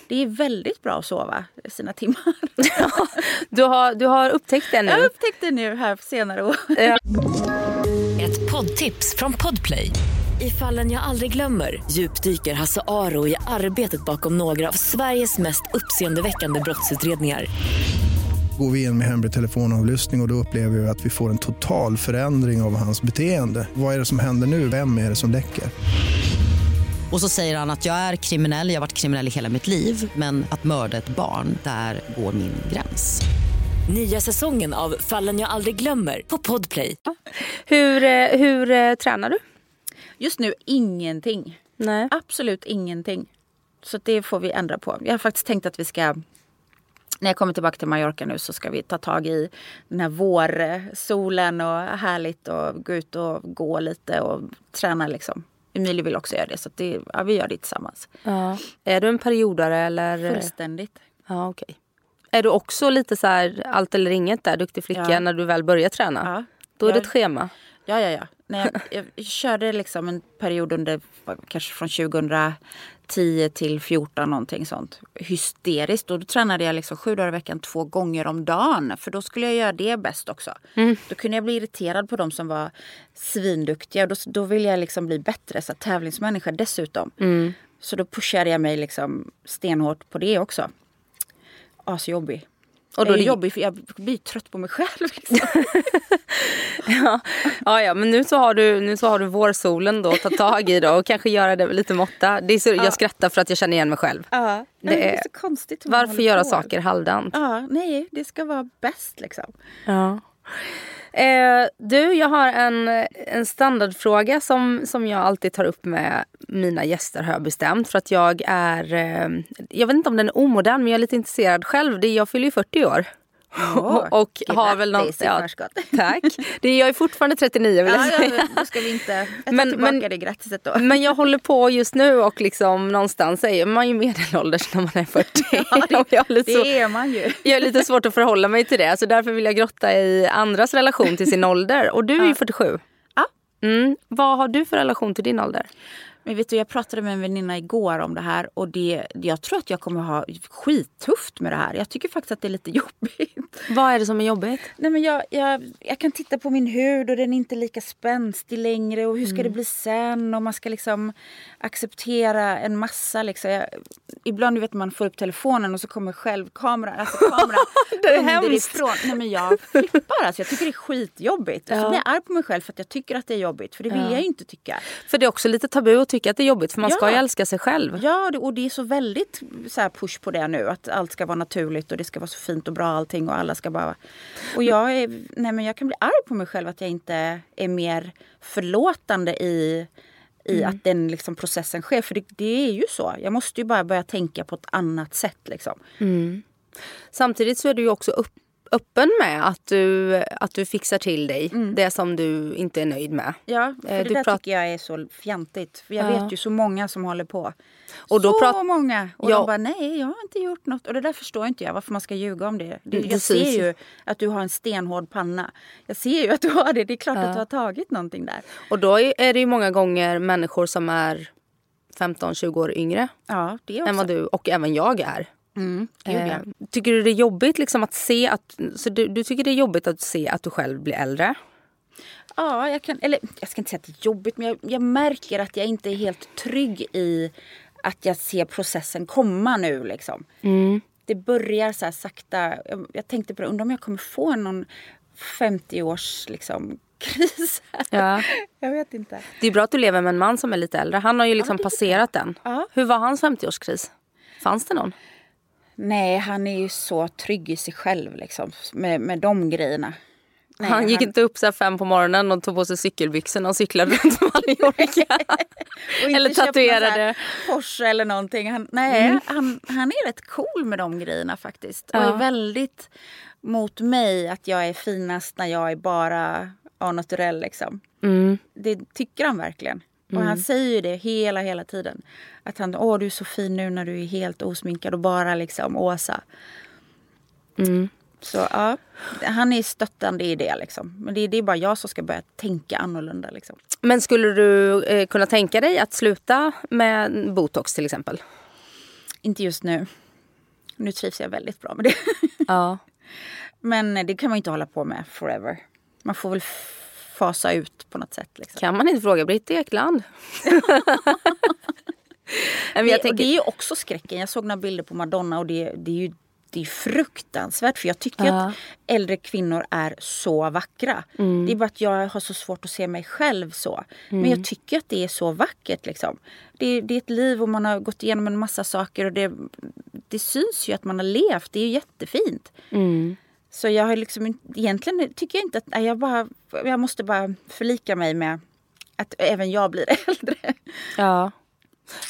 Det är väldigt bra att sova sina timmar. <laughs> Du, har, du har upptäckt det nu? Jag upptäckte nu här senare år. <laughs> Ett poddtips från Podplay. I fallen jag aldrig glömmer djupdyker Hasse Aro i arbetet bakom några av Sveriges mest uppseendeväckande brottsutredningar. Går vi in med hemlig telefonavlyssning och, och då upplever vi att vi får en total förändring av hans beteende. Vad är det som händer nu? Vem är det som läcker? Och så säger han att jag är kriminell, jag har varit kriminell i hela mitt liv men att mörda ett barn, där går min gräns. Nya säsongen av Fallen jag aldrig glömmer på Podplay. Hur, eh, hur eh, tränar du? Just nu ingenting. Nej. Absolut ingenting. Så det får vi ändra på. Jag har faktiskt tänkt att vi ska när jag kommer tillbaka till Mallorca nu så ska vi ta tag i den här vårsolen och härligt och gå ut och gå lite och träna liksom. Emilio vill också göra det så det, ja, vi gör det tillsammans. Ja. Är du en periodare eller? Fullständigt. Ja, okej. Är du också lite så här allt eller inget där, duktig flicka, Ja. när du väl börjar träna? Ja. Då är det Jag- ett schema. Ja, ja, ja. När jag, jag körde liksom en period under kanske från 2010 till 14 någonting sånt. Hysteriskt. Och då tränade jag liksom sju dagar i veckan två gånger om dagen. För då skulle jag göra det bäst också. Då kunde jag bli irriterad på de som var svinduktiga. Och då, då ville jag liksom bli bättre. Så tävlingsmänniska dessutom. Så då pushade jag mig liksom stenhårt på det också. Asjobbig. Och då är det det- jobbigt för jag blir trött på mig själv. Liksom. <laughs> Ja, ja, ja, men nu så, har du, nu så har du vårsolen då att ta tag i då och kanske göra det med lite måtta. Det är så, Jag skrattar för att jag känner igen mig själv. Ja, Det det, är- är så konstigt. Varför göra på. saker halvdant? Ja, nej, det ska vara bäst liksom. Ja. Eh, du, jag har en, en standardfråga som, som jag alltid tar upp med mina gäster har jag bestämt. För att jag är, eh, jag vet inte om den är omodern men jag är lite intresserad själv. Det jag fyller ju 40 år. <laughs> och har väl i förskott. <laughs> Tack. Det är, jag är fortfarande 39 vill jag Ja, säga. ja, då ska vi inte... <laughs> Men- tillbaka men- det grattiset då. Men jag håller på just nu och liksom någonstans är man ju medelålders när man är 40. Och jag, är lite så, Det är man ju. jag är lite svårt att förhålla mig till det. Så därför vill jag grotta i andras relation till sin ålder. Och du är ju 47. Ja. Mm. Vad har du för relation till din ålder? Men vet du, jag pratade med en väninna igår om det här och det, jag tror att jag kommer ha skittufft med det här. Jag tycker faktiskt att det är lite <laughs> jobbigt. Vad är det som är jobbigt? Nej, men jag, jag, jag kan titta på min hud och den är inte lika spänstig längre. Och hur ska det bli sen? Och man ska liksom acceptera en massa. Liksom. Jag, ibland du vet man får upp telefonen och så kommer själv kameran. Alltså <laughs> kameran Det är hemskt. Nej, men jag flippar. Alltså, jag tycker det är skitjobbigt. Och så blir jag arg på mig själv för att jag tycker att det är jobbigt. För det vill jag ju inte tycka. För det är också lite tabu tycka att det är jobbigt. För man ska Ja. ju älska sig själv. Ja, och det är så väldigt så push på det nu. Att allt ska vara naturligt och det ska vara så fint och bra allting och alla ska bara... Och jag, är, nej men jag kan bli arg på mig själv att jag inte är mer förlåtande i, i att den liksom processen sker. För det, det är ju så. Jag måste ju bara börja tänka på ett annat sätt. Liksom. Samtidigt så är du ju också upp, öppen med att du, att du fixar till dig det som du inte är nöjd med. Ja, för Eh, det där tycker jag är så fjantigt. För jag Ja. vet ju så många som håller på. Och då så många! Och Ja. de bara, nej jag har inte gjort något. Och det där förstår inte jag varför man ska ljuga om det. Det jag ser ju. att du har en stenhård panna. Jag ser ju att du har det. Det är klart att du har tagit någonting där. Och då är det ju många gånger människor som är 15-20 år yngre Ja, det också. än vad du och även jag är. Mm, ja. Eh, tycker du det är jobbigt liksom att se att... Så du, du tycker det är jobbigt att se att du själv blir äldre? Ja, jag kan, eller jag ska inte säga att det är jobbigt men jag, jag märker att jag inte är helt trygg i att jag ser processen komma nu liksom. Det börjar så sakta. Jag, jag tänkte på det, undrar om jag kommer få någon 50-års liksom <laughs> kris. Ja. Jag vet inte. Det är bra att du lever med en man som är lite äldre. Han har ju liksom passerat den. Ja. Hur var hans 50-årskris? Fanns det någon? Nej, han är ju så trygg i sig själv liksom med, med de grejerna. Nej, han gick inte upp så här fem på morgonen och tog på sig cykelbyxorna och cyklade runt <laughs> Mallorca. <laughs> Och eller tatuerade. Porsche eller någonting. Han, nej, han, han är rätt cool med de grejerna faktiskt. Och Ja. är väldigt mot mig att jag är finast när jag är bara au naturell liksom. Mm. Det tycker han verkligen. Och han säger ju det hela, hela tiden. Att han, åh du är så fin nu när du är helt osminkad och bara liksom Åsa. Mm. Så ja, han är stöttande i det liksom. Men det, det är bara jag som ska börja tänka annorlunda liksom. Men skulle du eh, kunna tänka dig att sluta med botox till exempel? Inte just nu. Nu trivs jag väldigt bra med det. Ja. <laughs> Men det kan man ju inte hålla på med forever. Man får väl fasa ut på något sätt. Liksom. Kan man inte fråga Britt Ekland? <laughs> Men det, jag tänker, det är ju också skräcken. Jag såg några bilder på Madonna och det, det är ju det är fruktansvärt. För jag tycker Ja. att äldre kvinnor är så vackra. Mm. Det är bara att jag har så svårt att se mig själv så. Men jag tycker att det är så vackert. Liksom. Det, det är ett liv och man har gått igenom en massa saker. Och det, det syns ju att man har levt. Det är ju jättefint. mm. Så jag har liksom egentligen tycker jag inte att jag bara jag måste bara förlika mig med att även jag blir <laughs> äldre. Ja.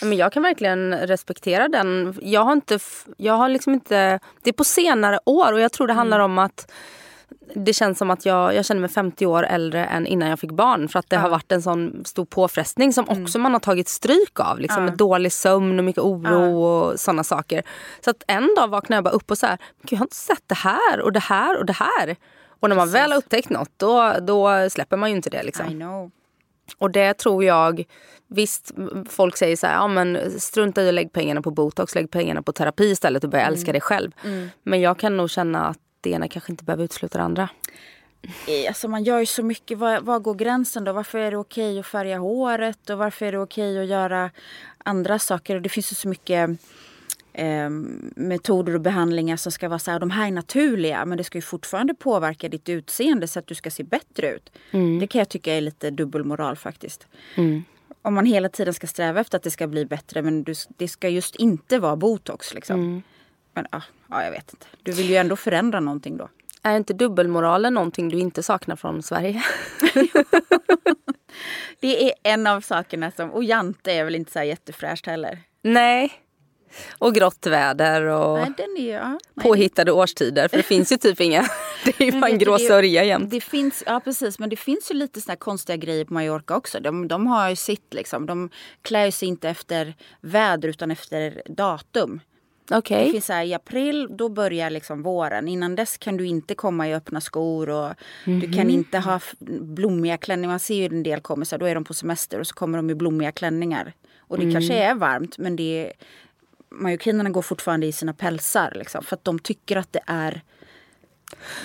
Men jag kan verkligen respektera den. Jag har inte... Jag har liksom inte det är på senare år och jag tror det handlar om att det känns som att jag, jag känner mig 50 år äldre än innan jag fick barn. För att det har varit en sån stor påfrestning som också man har tagit stryk av. Liksom, Med dålig sömn och mycket oro och såna saker. Så att en dag vaknade jag bara upp och så här, "Gud, jag har inte sett det här och det här och det här. Och när man väl har upptäckt något då, då släpper man ju inte det. Liksom. Och det tror jag, visst folk säger så här, ja men strunta i att lägga pengarna på botox, lägg pengarna på terapi istället och börja älska dig själv. Men jag kan nog känna att det ena kanske inte behöver utesluta det andra. Eh, Alltså man gör ju så mycket. Var, var går gränsen då? Varför är det okej att färga håret? Och varför är det okej att göra andra saker? Och det finns ju så mycket eh, metoder och behandlingar som ska vara så här, de här är naturliga men det ska ju fortfarande påverka ditt utseende så att du ska se bättre ut. Det kan jag tycka är lite dubbelmoral faktiskt. Om man hela tiden ska sträva efter att det ska bli bättre men du, det ska just inte vara botox liksom. Men ja, ja, jag vet inte. Du vill ju ändå förändra någonting då. Är inte dubbelmoralen någonting du inte saknar från Sverige? <laughs> Det är en av sakerna som, och jante är väl inte så här jättefräscht heller. Nej. Och grått väder och Nej, ju, ja, nej, påhittade årstider. För det finns ju typ inga. <laughs> Det är ju bara en du, grå det- sörja jämt. Det finns, ja precis, men det finns ju lite såna här konstiga grejer på Mallorca också. De, de har ju sitt liksom. De klär sig inte efter väder utan efter datum. Okej. Det finns här, I april då börjar liksom våren. Innan dess kan du inte komma i öppna skor. Och Du kan inte ha blommiga klänningar. Man ser ju en del här, då är de på semester och så kommer de i blommiga klänningar. Och det kanske är varmt men det är, Mallorquinerna går fortfarande i sina pälsar. Liksom, för att de tycker att det är,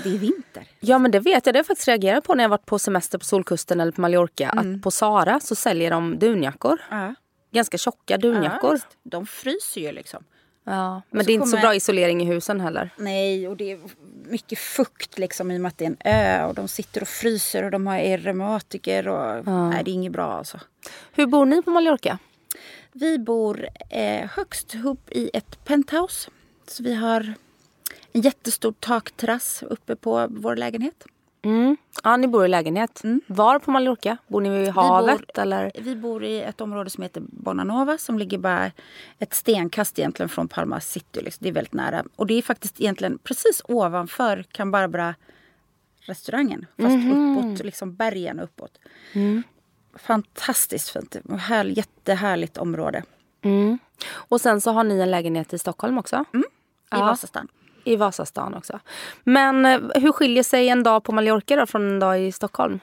det är vinter. Ja men det vet jag. Det har jag faktiskt reagerat på när jag varit på semester på Solkusten eller på Mallorca. Att på Sara så säljer de dunjackor. Ja. Ganska tjocka Ja, dunjackor. visst. de fryser ju liksom. Ja, men så det är inte så kommer- bra isolering i husen heller. Nej, och det är mycket fukt liksom i och med att det är en ö. Och de sitter och fryser och de har reumatiker. Och, Nej, det är inget bra alltså. Hur bor ni på Mallorca? Vi bor eh, högst upp i ett penthouse. Så vi har en jättestor takterrass uppe på vår lägenhet. Mm. Ja, ni bor i lägenhet. Mm. Var på Mallorca? Bor ni vid havet? bor, eller? Vi bor i ett område som heter Bonanova som ligger bara ett stenkast egentligen från Palma city. Liksom. Det är väldigt nära. Och det är faktiskt egentligen precis ovanför Can Barbara restaurangen. Fast Mhm. uppåt, liksom bergen uppåt. Mm. Fantastiskt fint. Här, jättehärligt område. Mm. Och sen så har ni en lägenhet i Stockholm också? I Ja. Vasastan. I Vasastan också. Men eh, hur skiljer sig en dag på Mallorca då från en dag i Stockholm?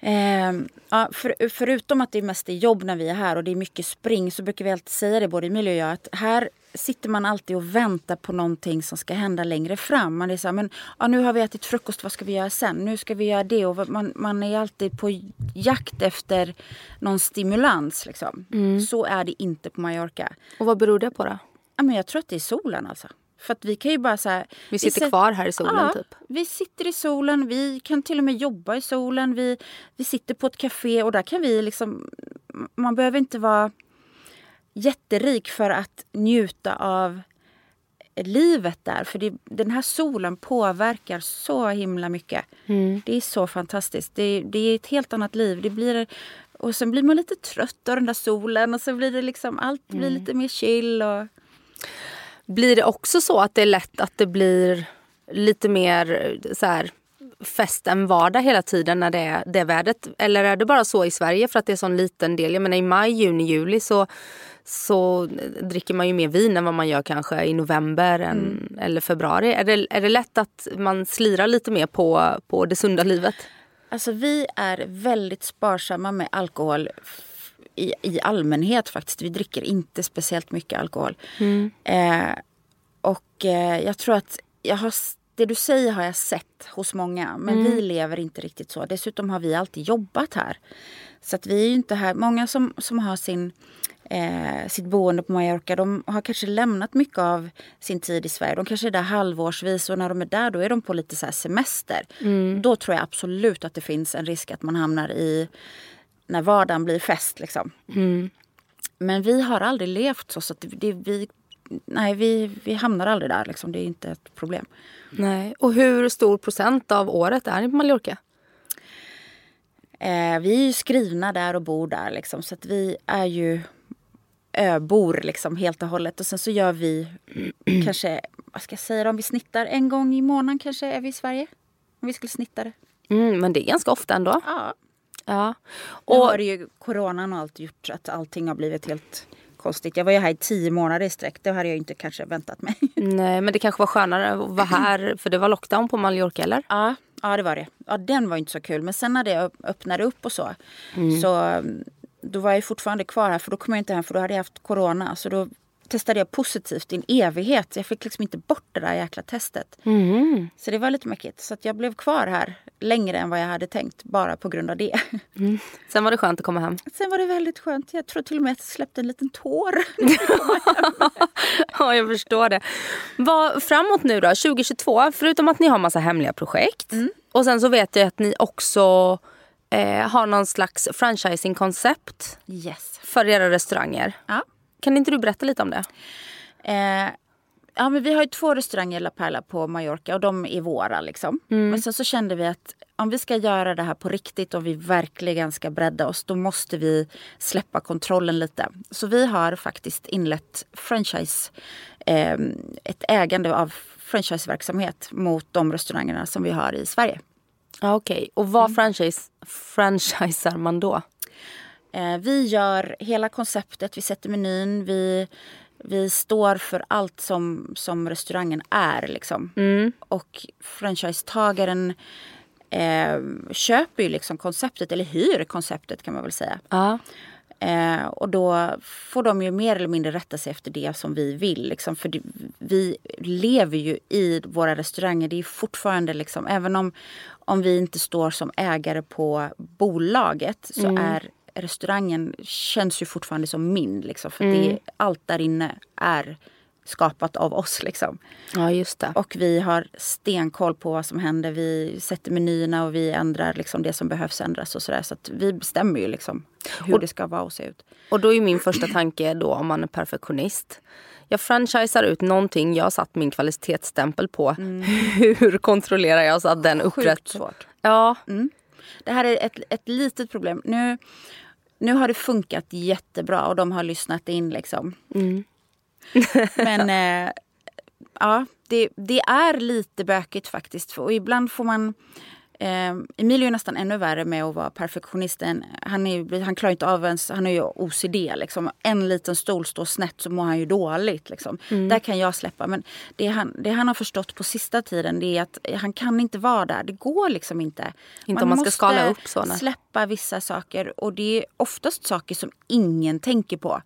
Eh, ja, för, förutom att det mest är jobb när vi är här och det är mycket spring så brukar vi alltid säga det, både Emilia och jag, att här sitter man alltid och väntar på någonting som ska hända längre fram. Man är så här, men ja, nu har vi ätit frukost, vad ska vi göra sen? Nu ska vi göra det. Och man, man är alltid på jakt efter någon stimulans. Liksom. Så är det inte på Mallorca. Och vad beror det på då? Ja, men jag tror att det är solen alltså. För att vi kan ju bara så här, Vi sitter sätter- kvar här i solen ja, typ. Vi sitter i solen, vi kan till och med jobba i solen. Vi, vi sitter på ett café och där kan vi liksom... Man behöver inte vara jätterik för att njuta av livet där. För det, den här solen påverkar så himla mycket. Det är så fantastiskt. Det, det är ett helt annat liv. Det blir, och sen blir man lite trött av den där solen och så blir det liksom allt blir lite mer chill. Och, Blir det också så att det är lätt att det blir lite mer eh, så här, fest än vardag hela tiden när det är det vädret? Eller är det bara så i Sverige för att det är så en liten del? Jag menar i maj, juni, juli så, så dricker man ju mer vin än vad man gör kanske i november än, eller februari. Är det, är det lätt att man slirar lite mer på, på det sunda livet? Alltså vi är väldigt sparsamma med alkohol i, i allmänhet faktiskt. Vi dricker inte speciellt mycket alkohol. Eh, och eh, jag tror att jag har, det du säger har jag sett hos många. Men vi lever inte riktigt så. Dessutom har vi alltid jobbat här. Så att vi är inte här. Många som, som har sin, eh, sitt boende på Mallorca de har kanske lämnat mycket av sin tid i Sverige. De kanske är där halvårsvis och när de är där då är de på lite så här semester. Då tror jag absolut att det finns en risk att man hamnar i när vardagen blir fest. Liksom. Men vi har aldrig levt så. så att det, vi, nej, vi, vi hamnar aldrig där. Liksom. Det är inte ett problem. Nej. Och hur stor procent av året är ni på Mallorca? Eh, vi är ju skrivna där och bor där. Liksom, så att vi är ju öbor liksom, helt och hållet. Och sen så gör vi <clears throat> kanske, vad ska jag säga om vi snittar en gång i månaden kanske är vi i Sverige. Om vi skulle snitta det. Mm, men det är ganska ofta ändå. Ja. Ja. Och Och, har ju coronan och allt gjort att allting har blivit helt konstigt. Jag var ju här i tio månader i sträck. Det hade jag inte kanske väntat mig. <laughs> nej, men det kanske var skönare att vara <clears throat> här för det var lockdown på Mallorca eller? Ja, ja det var det. Ja, den var inte så kul. Men sen när det öpp- öppnade upp och så. Så mm, då var jag fortfarande kvar här. För då kom jag inte hem för då hade jag haft corona. Så då testade jag positivt i en evighet. Jag fick liksom inte bort det där jäkla testet. Så det var lite mäckigt. Så jag blev kvar här längre än vad jag hade tänkt. Bara på grund av det. Sen var det skönt att komma hem. Sen var det väldigt skönt. Jag tror till och med att jag släppte en liten tår. <laughs> Ja, jag förstår det. Vad, framåt nu då, 2022, förutom att ni har massa hemliga projekt. Och sen så vet jag att ni också eh, har någon slags franchising-koncept Yes. för era restauranger. Ja. Kan inte du berätta lite om det? Eh, ja, men vi har ju två restauranger i La Perla på Mallorca och de är våra. Liksom. Men sen så kände vi att om vi ska göra det här på riktigt och vi verkligen ska bredda oss då måste vi släppa kontrollen lite. Så vi har faktiskt inlett franchise, eh, ett ägande av franchiseverksamhet mot de restaurangerna som vi har i Sverige. Ja, Okej, och vad franchise, franchisar man då? Eh, vi gör hela konceptet, vi sätter menyn, vi, vi står för allt som, som restaurangen är. Liksom. Och franchisetagaren eh, köper ju liksom konceptet, eller hyr konceptet kan man väl säga. Ja. Eh, och då får de ju mer eller mindre rätta sig efter det som vi vill. Liksom. För det, vi lever ju i våra restauranger. Det är fortfarande liksom, även om, om vi inte står som ägare på bolaget så är restaurangen känns ju fortfarande som min. Liksom, för det, allt där inne är skapat av oss. Liksom. ja, just det. Och vi har stenkoll på vad som händer. Vi sätter menyerna och vi ändrar liksom det som behövs ändras. och Så, där. så att vi bestämmer ju liksom hur det ska vara och se ut. Och då är min första tanke då om man är perfektionist. jag franchisar ut någonting jag har satt min kvalitetsstämpel på. <laughs> Hur kontrollerar jag så att den Sjukt upprätt... svårt. Ja, Det här är ett, ett litet problem. Nu, nu har det funkat jättebra och de har lyssnat in liksom. <laughs> Men eh, ja, det, det är lite bökigt faktiskt. Och ibland får man... Eh, Emilio är nästan ännu värre med att vara perfektionisten. Han, är, han klarar inte av ens... Han har ju OCD. Liksom. En liten stol står snett så mår han ju dåligt. Liksom. Där kan jag släppa. Men det han, det han har förstått på sista tiden det är att han kan inte vara där. Det går liksom inte. Inte om man ska skala upp så, nej. släppa vissa saker. Och det är oftast saker som ingen tänker på.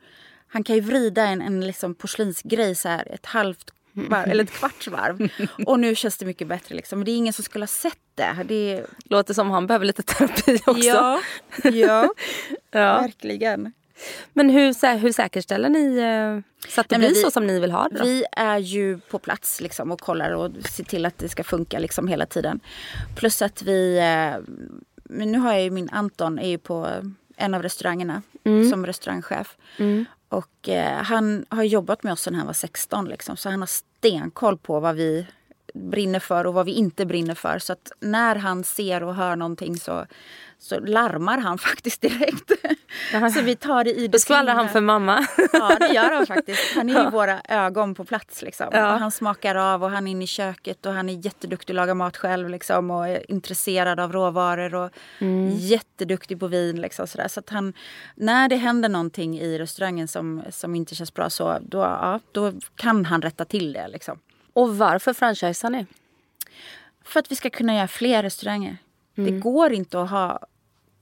Han kan ju vrida en, en liksom porslinsgrej så här ett halvt varv, eller ett kvarts varv. <laughs> Och nu känns det mycket bättre. Liksom. Men det är ingen som skulle ha sett det. det låter som han behöver lite terapi <laughs> också. ja, ja, <laughs> Ja. verkligen. Men hur, sä- hur säkerställer ni eh, så att det Nej, blir vi- så som ni vill ha det? Då? Vi är ju på plats liksom, och kollar och ser till att det ska funka liksom, hela tiden. Plus att vi... Eh, men nu har jag ju min Anton är ju på en av restaurangerna som restaurangchef. Och eh, han har jobbat med oss sedan han var 16 liksom, så han har stenkoll på vad vi brinner för och vad vi inte brinner för. Så att när han ser och hör någonting så, så larmar han <laughs> faktiskt direkt. så vi tar det i Då skvallrar han för mamma. Ja, det gör han faktiskt. Han är ju våra ögon på plats. Liksom. Ja. Och han smakar av och han är inne i köket och han är jätteduktig att laga mat själv liksom, och är intresserad av råvaror och jätteduktig på vin. Liksom, sådär. Så att han, när det händer någonting i restaurangen som, som inte känns bra så då, ja, då kan han rätta till det. Liksom. Och varför franchisar ni? För att vi ska kunna göra fler restauranger. Det går inte att ha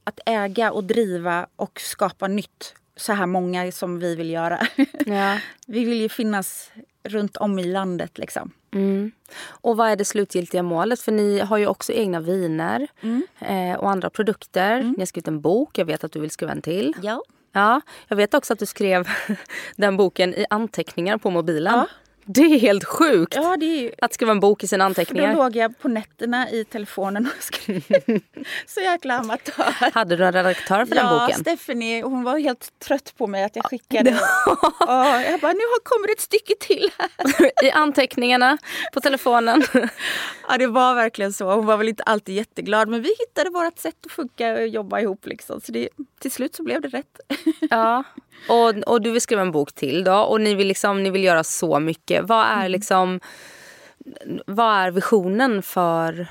att äga och driva och skapa nytt så här många som vi vill göra. <laughs> Ja. vi vill ju finnas runt om i landet. Liksom. Mm. Och vad är det slutgiltiga målet? För ni har ju också egna viner eh, och andra produkter. Ni har skrivit en bok. Jag vet att du vill skriva en till. Ja. Ja, jag vet också att du skrev <laughs> den boken i anteckningar på mobilen. Ja. Det är helt sjukt Ja, det är ju... att skriva en bok i sina För då anteckningar. låg jag på nätterna i telefonen och skrev. <laughs> Så jäkla amatör. Hade du en redaktör för den Ja, boken? Stephanie hon var helt trött på mig att jag skickade. <laughs> Ja, jag bara, nu har- kommer ett stycke till här. <laughs> I anteckningarna på telefonen. Ja, det var verkligen så. Hon var väl inte alltid jätteglad, men vi hittade vårt sätt att funka och jobba ihop. Liksom. Så det, till slut så blev det rätt. Ja. Och, och du vill skriva en bok till då och ni vill, liksom, ni vill göra så mycket. Vad är liksom vad är visionen för...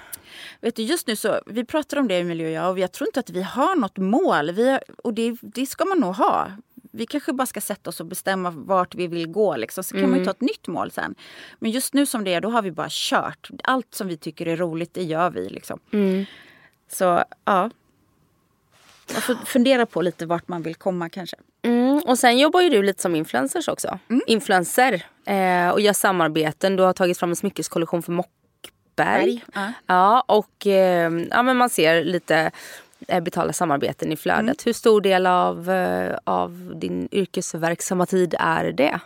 Vet du, just nu så, vi pratar om det Emilie och jag och jag tror inte att vi har något mål. Vi och det, det ska man nog ha. Vi kanske bara ska sätta oss och bestämma vart vi vill gå. Liksom. Så kan man ju ta ett nytt mål sen. Men just nu som det är, då har vi bara kört. Allt som vi tycker är roligt, det gör vi. Liksom. Så ja. Fundera på lite vart man vill komma kanske. Mm, och sen jobbar ju du lite som influencers också. Influencer. Eh, och gör samarbeten. Du har tagit fram en smyckeskollektion för Mockberg. Berg, ja. Och eh, ja, men man ser lite eh, betalda samarbeten i flödet. Mm. Hur stor del av, eh, av din yrkesverksamma tid är det?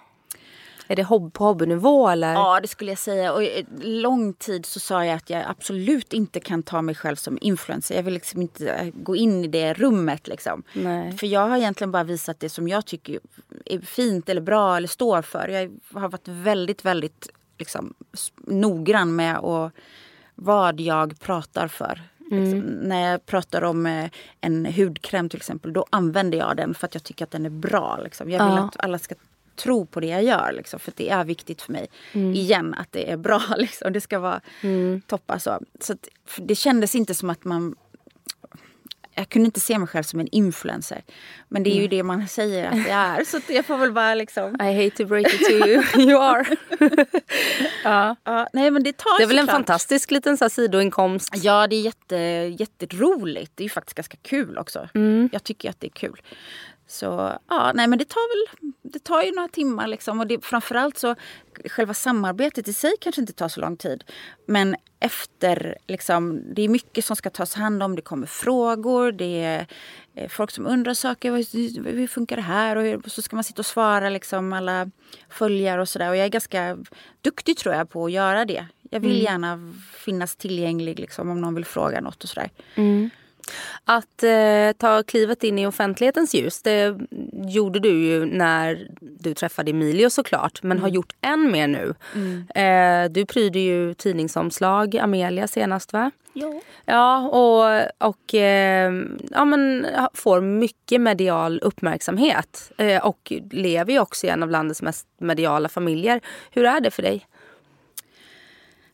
Är det hobb på hobbynivå eller? Ja, det skulle jag säga. Och i lång tid så sa jag att jag absolut inte kan ta mig själv som influencer. Jag vill liksom inte eh, gå in i det rummet. Liksom. Nej. För jag har egentligen bara visat det som jag tycker är fint eller bra eller står för. Jag har varit väldigt, väldigt liksom, noggrann med och vad jag pratar för. Liksom, när jag pratar om eh, en hudkräm till exempel, då använder jag den för att jag tycker att den är bra. Liksom. Jag vill Ja. att alla ska tro på det jag gör. Liksom, för det är viktigt för mig. Igen, att det är bra. <laughs> Liksom. Det ska vara toppa så. så att, det kändes inte som att man jag kunde inte se mig själv som en influencer. Men det är ju det man säger att det är. Så jag får väl bara liksom... <laughs> I hate to break it to you, <laughs> you are. ja. Ja, nej men det tar Det är väl en fantastisk liten så här, sidoinkomst. Ja, det är jätte, jätteroligt. Det är ju faktiskt ganska kul också. Jag tycker att det är kul. Så ja, nej men det tar väl det tar ju några timmar liksom. Och det, framförallt så själva samarbetet i sig kanske inte tar så lång tid. Men efter liksom, det är mycket som ska tas hand om. Det kommer frågor, det är eh, folk som undrar saker. Hur, hur funkar det här? Och hur, så ska man sitta och svara liksom alla följare och sådär. Och jag är ganska duktig tror jag på att göra det. Jag vill gärna finnas tillgänglig liksom, om någon vill fråga något och sådär. Att eh, ta klivet in i offentlighetens ljus, det gjorde du ju när du träffade Emilio såklart, men mm. har gjort än mer nu. Mm. Eh, du pryder ju tidningsomslag, Amelia senast va? Ja. Ja, och, och eh, ja, men, får mycket medial uppmärksamhet. Eh, och lever ju också i en av landets mest mediala familjer. Hur är det för dig?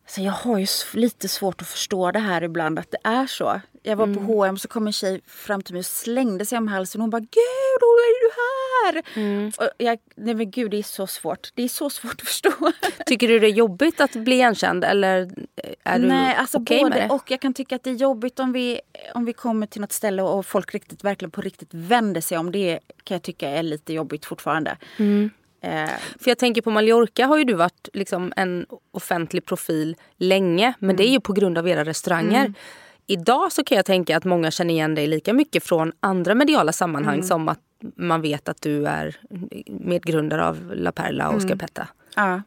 Så jag har ju lite svårt att förstå det här ibland, att det är så. Jag var mm. på H&M så kom en tjej fram till mig och slängde sig om halsen. Hon bara “Gud, Ola, är du här?” mm. och jag, Nej men gud, det är så svårt. Det är så svårt att förstå. <laughs> Tycker du det är jobbigt att bli igenkänd eller är du Nej, alltså okay både med det? och. Jag kan tycka att det är jobbigt om vi, om vi kommer till något ställe och folk riktigt, verkligen på riktigt vänder sig om. Det kan jag tycka är lite jobbigt fortfarande. Mm. Eh, för jag tänker på Mallorca har ju du varit liksom en offentlig profil länge. Men mm. det är ju på grund av era restauranger. Idag så kan jag tänka att många känner igen dig lika mycket från andra mediala sammanhang mm. som att man vet att du är medgrundare av La Perla och mm. Petta. Ja.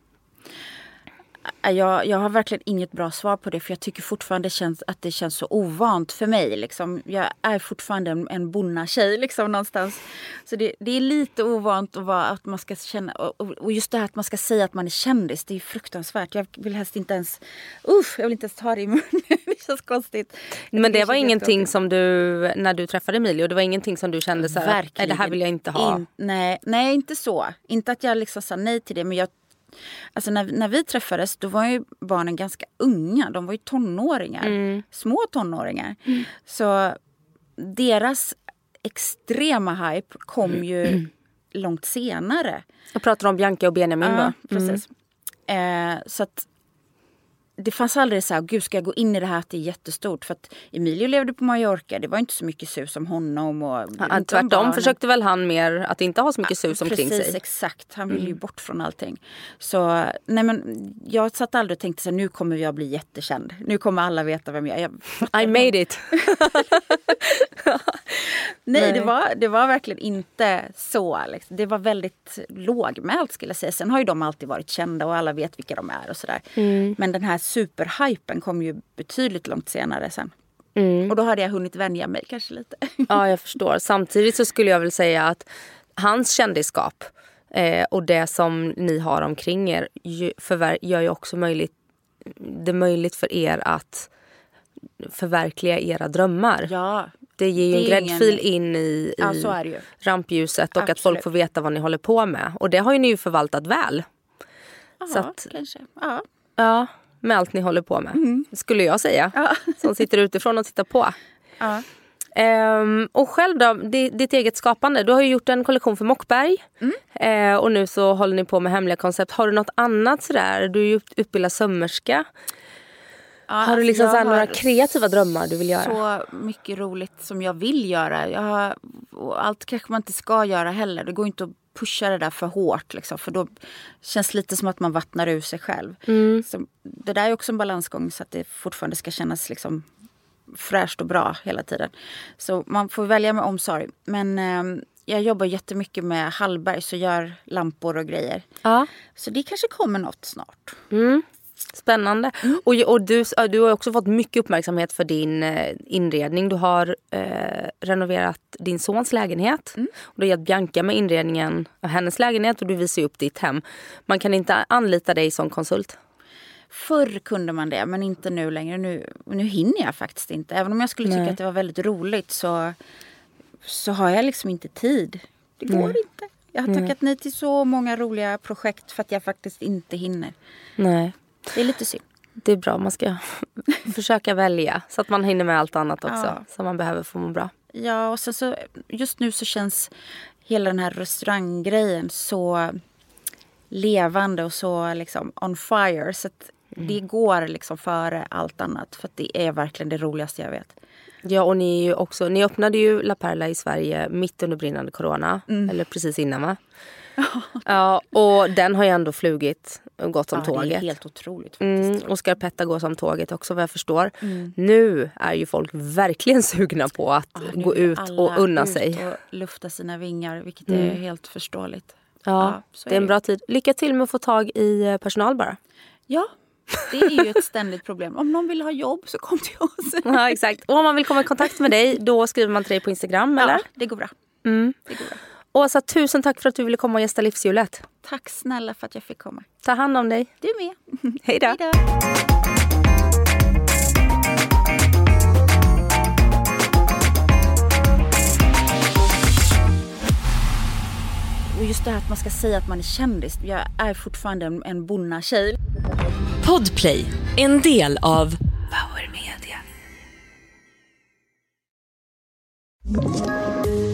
Äh, jag, jag har verkligen inget bra svar på det för jag tycker fortfarande känns, att det känns så ovant för mig. Liksom. Jag är fortfarande en, en bonna-tjej liksom, någonstans. Så det, det, är lite ovant att, vara, att man ska känna... Och, och, just det här att man ska säga att man är kändis, det är fruktansvärt. Jag vill helst inte ens... Usch, jag vill inte ens ta det i munnen. <laughs> det känns konstigt. Men det, det var ingenting som du, när du träffade Emilio, det var ingenting som du kände så här, nej det här vill jag inte ha? In, nej, nej, inte så. Inte att jag liksom sa nej till det, men jag Alltså när, när vi träffades då var ju barnen ganska unga. De var ju tonåringar. Mm. Små tonåringar. Mm. Så deras extrema hype kom ju mm. långt senare. Jag pratar om Bianca och Benjamin ja, då? precis. Mm. Eh, så att det fanns aldrig så här, gud ska jag gå in i det här att det är jättestort? För att Emilio levde på Mallorca, det var inte så mycket sus om honom. Och ja, tvärtom barnen. försökte väl han mer att inte ha så mycket sus ja, omkring precis, sig. exakt. Han ville mm. ju bort från allting. Så nej men jag satt aldrig och tänkte så här, nu kommer jag bli jättekänd. Nu kommer alla veta vem jag är. <laughs> I made it! <laughs> <laughs> nej, nej, Det, var, det var verkligen inte så. Liksom. Det var väldigt lågmält skulle jag säga. Sen har ju de alltid varit kända och alla vet vilka de är och sådär. Mm. Men den här superhypen kom ju betydligt långt senare sen. Mm. Och då hade jag hunnit vänja mig kanske lite. <laughs> Ja, jag förstår. Samtidigt så skulle jag väl säga att hans kändisskap eh, och det som ni har omkring er gör ju också möjligt, det möjligt för er att förverkliga era drömmar. Ja, det ger ju det en gräddfil ingen... in i, ja, rampljuset och Absolut. att folk får veta vad ni håller på med. Och det har ju ni ju förvaltat väl. Ja, att, kanske. Ja. ja med allt ni håller på med. Mm. Skulle jag säga. Ja. <laughs> Som sitter utifrån och tittar på. Ja. Um, och själv då, ditt eget skapande. Du har ju gjort en kollektion för Mockberg. Mm. Uh, och nu så håller ni på med hemliga koncept. Har du något annat sådär? Du är ju utbildad sömmerska. Ja, har du liksom så några kreativa drömmar du vill göra? Så mycket roligt som jag vill göra. Jag har, allt kanske man inte ska göra heller. Det går inte att pusha det där för hårt. Liksom, för då känns det lite som att man vattnar ur sig själv. Mm. Så det där är också en balansgång så att det fortfarande ska kännas liksom fräscht och bra hela tiden. Så man får välja med omsorg. Men eh, jag jobbar jättemycket med Hallberg så gör lampor och grejer. Ja. Så det kanske kommer något snart. Mm. Spännande. Mm. Och, och du, du har också fått mycket uppmärksamhet för din eh, inredning. Du har eh, renoverat din sons lägenhet. Mm. Och du har gett Bianca med inredningen av hennes lägenhet och du visar upp ditt hem. Man kan inte anlita dig som konsult? Förr kunde man det, men inte nu längre. Nu, nu hinner jag faktiskt inte. Även om jag skulle Nej. tycka att det var väldigt roligt så, så har jag liksom inte tid. Det går Nej. inte. Jag har tackat nej till så många roliga projekt för att jag faktiskt inte hinner. Nej. Det är lite synd. Det är bra, man ska <laughs> försöka välja så att man hinner med allt annat också ja. som man behöver för att må bra. Ja, och sen så just nu så känns hela den här restauranggrejen så levande och så liksom on fire. Så mm. det går liksom före allt annat. För det är verkligen det roligaste jag vet. Ja, och ni, är också, ni öppnade ju La Perla i Sverige mitt under brinnande corona. Mm. Eller precis innan va? <laughs> ja, och den har ju ändå flugit och gått som ja, tåget. Det är helt otroligt mm, faktiskt. Och Scarpetta går som tåget också vad jag förstår. Mm. Nu är ju folk verkligen <laughs> sugna på att ja, gå ut och unna sig. och lufta sina vingar vilket mm. är helt förståeligt. Ja, ja det är en bra tid. Lycka till med att få tag i eh, personal bara. Ja, Det är ju ett ständigt problem. Om någon vill ha jobb så kom till oss. <laughs> Ja, exakt. Och om man vill komma i kontakt med dig, då skriver man till dig på Instagram, eller? Ja, det går bra. Mm. Det går bra. Åsa, tusen tack för att du ville komma och gästa Livshjulet. Tack snälla för att jag fick komma. Ta hand om dig. Du med. <laughs> Hej då. Och just det här att man ska säga att man är kändis. Jag är fortfarande en, en bonna-tjej. Podplay, en del av Power Media.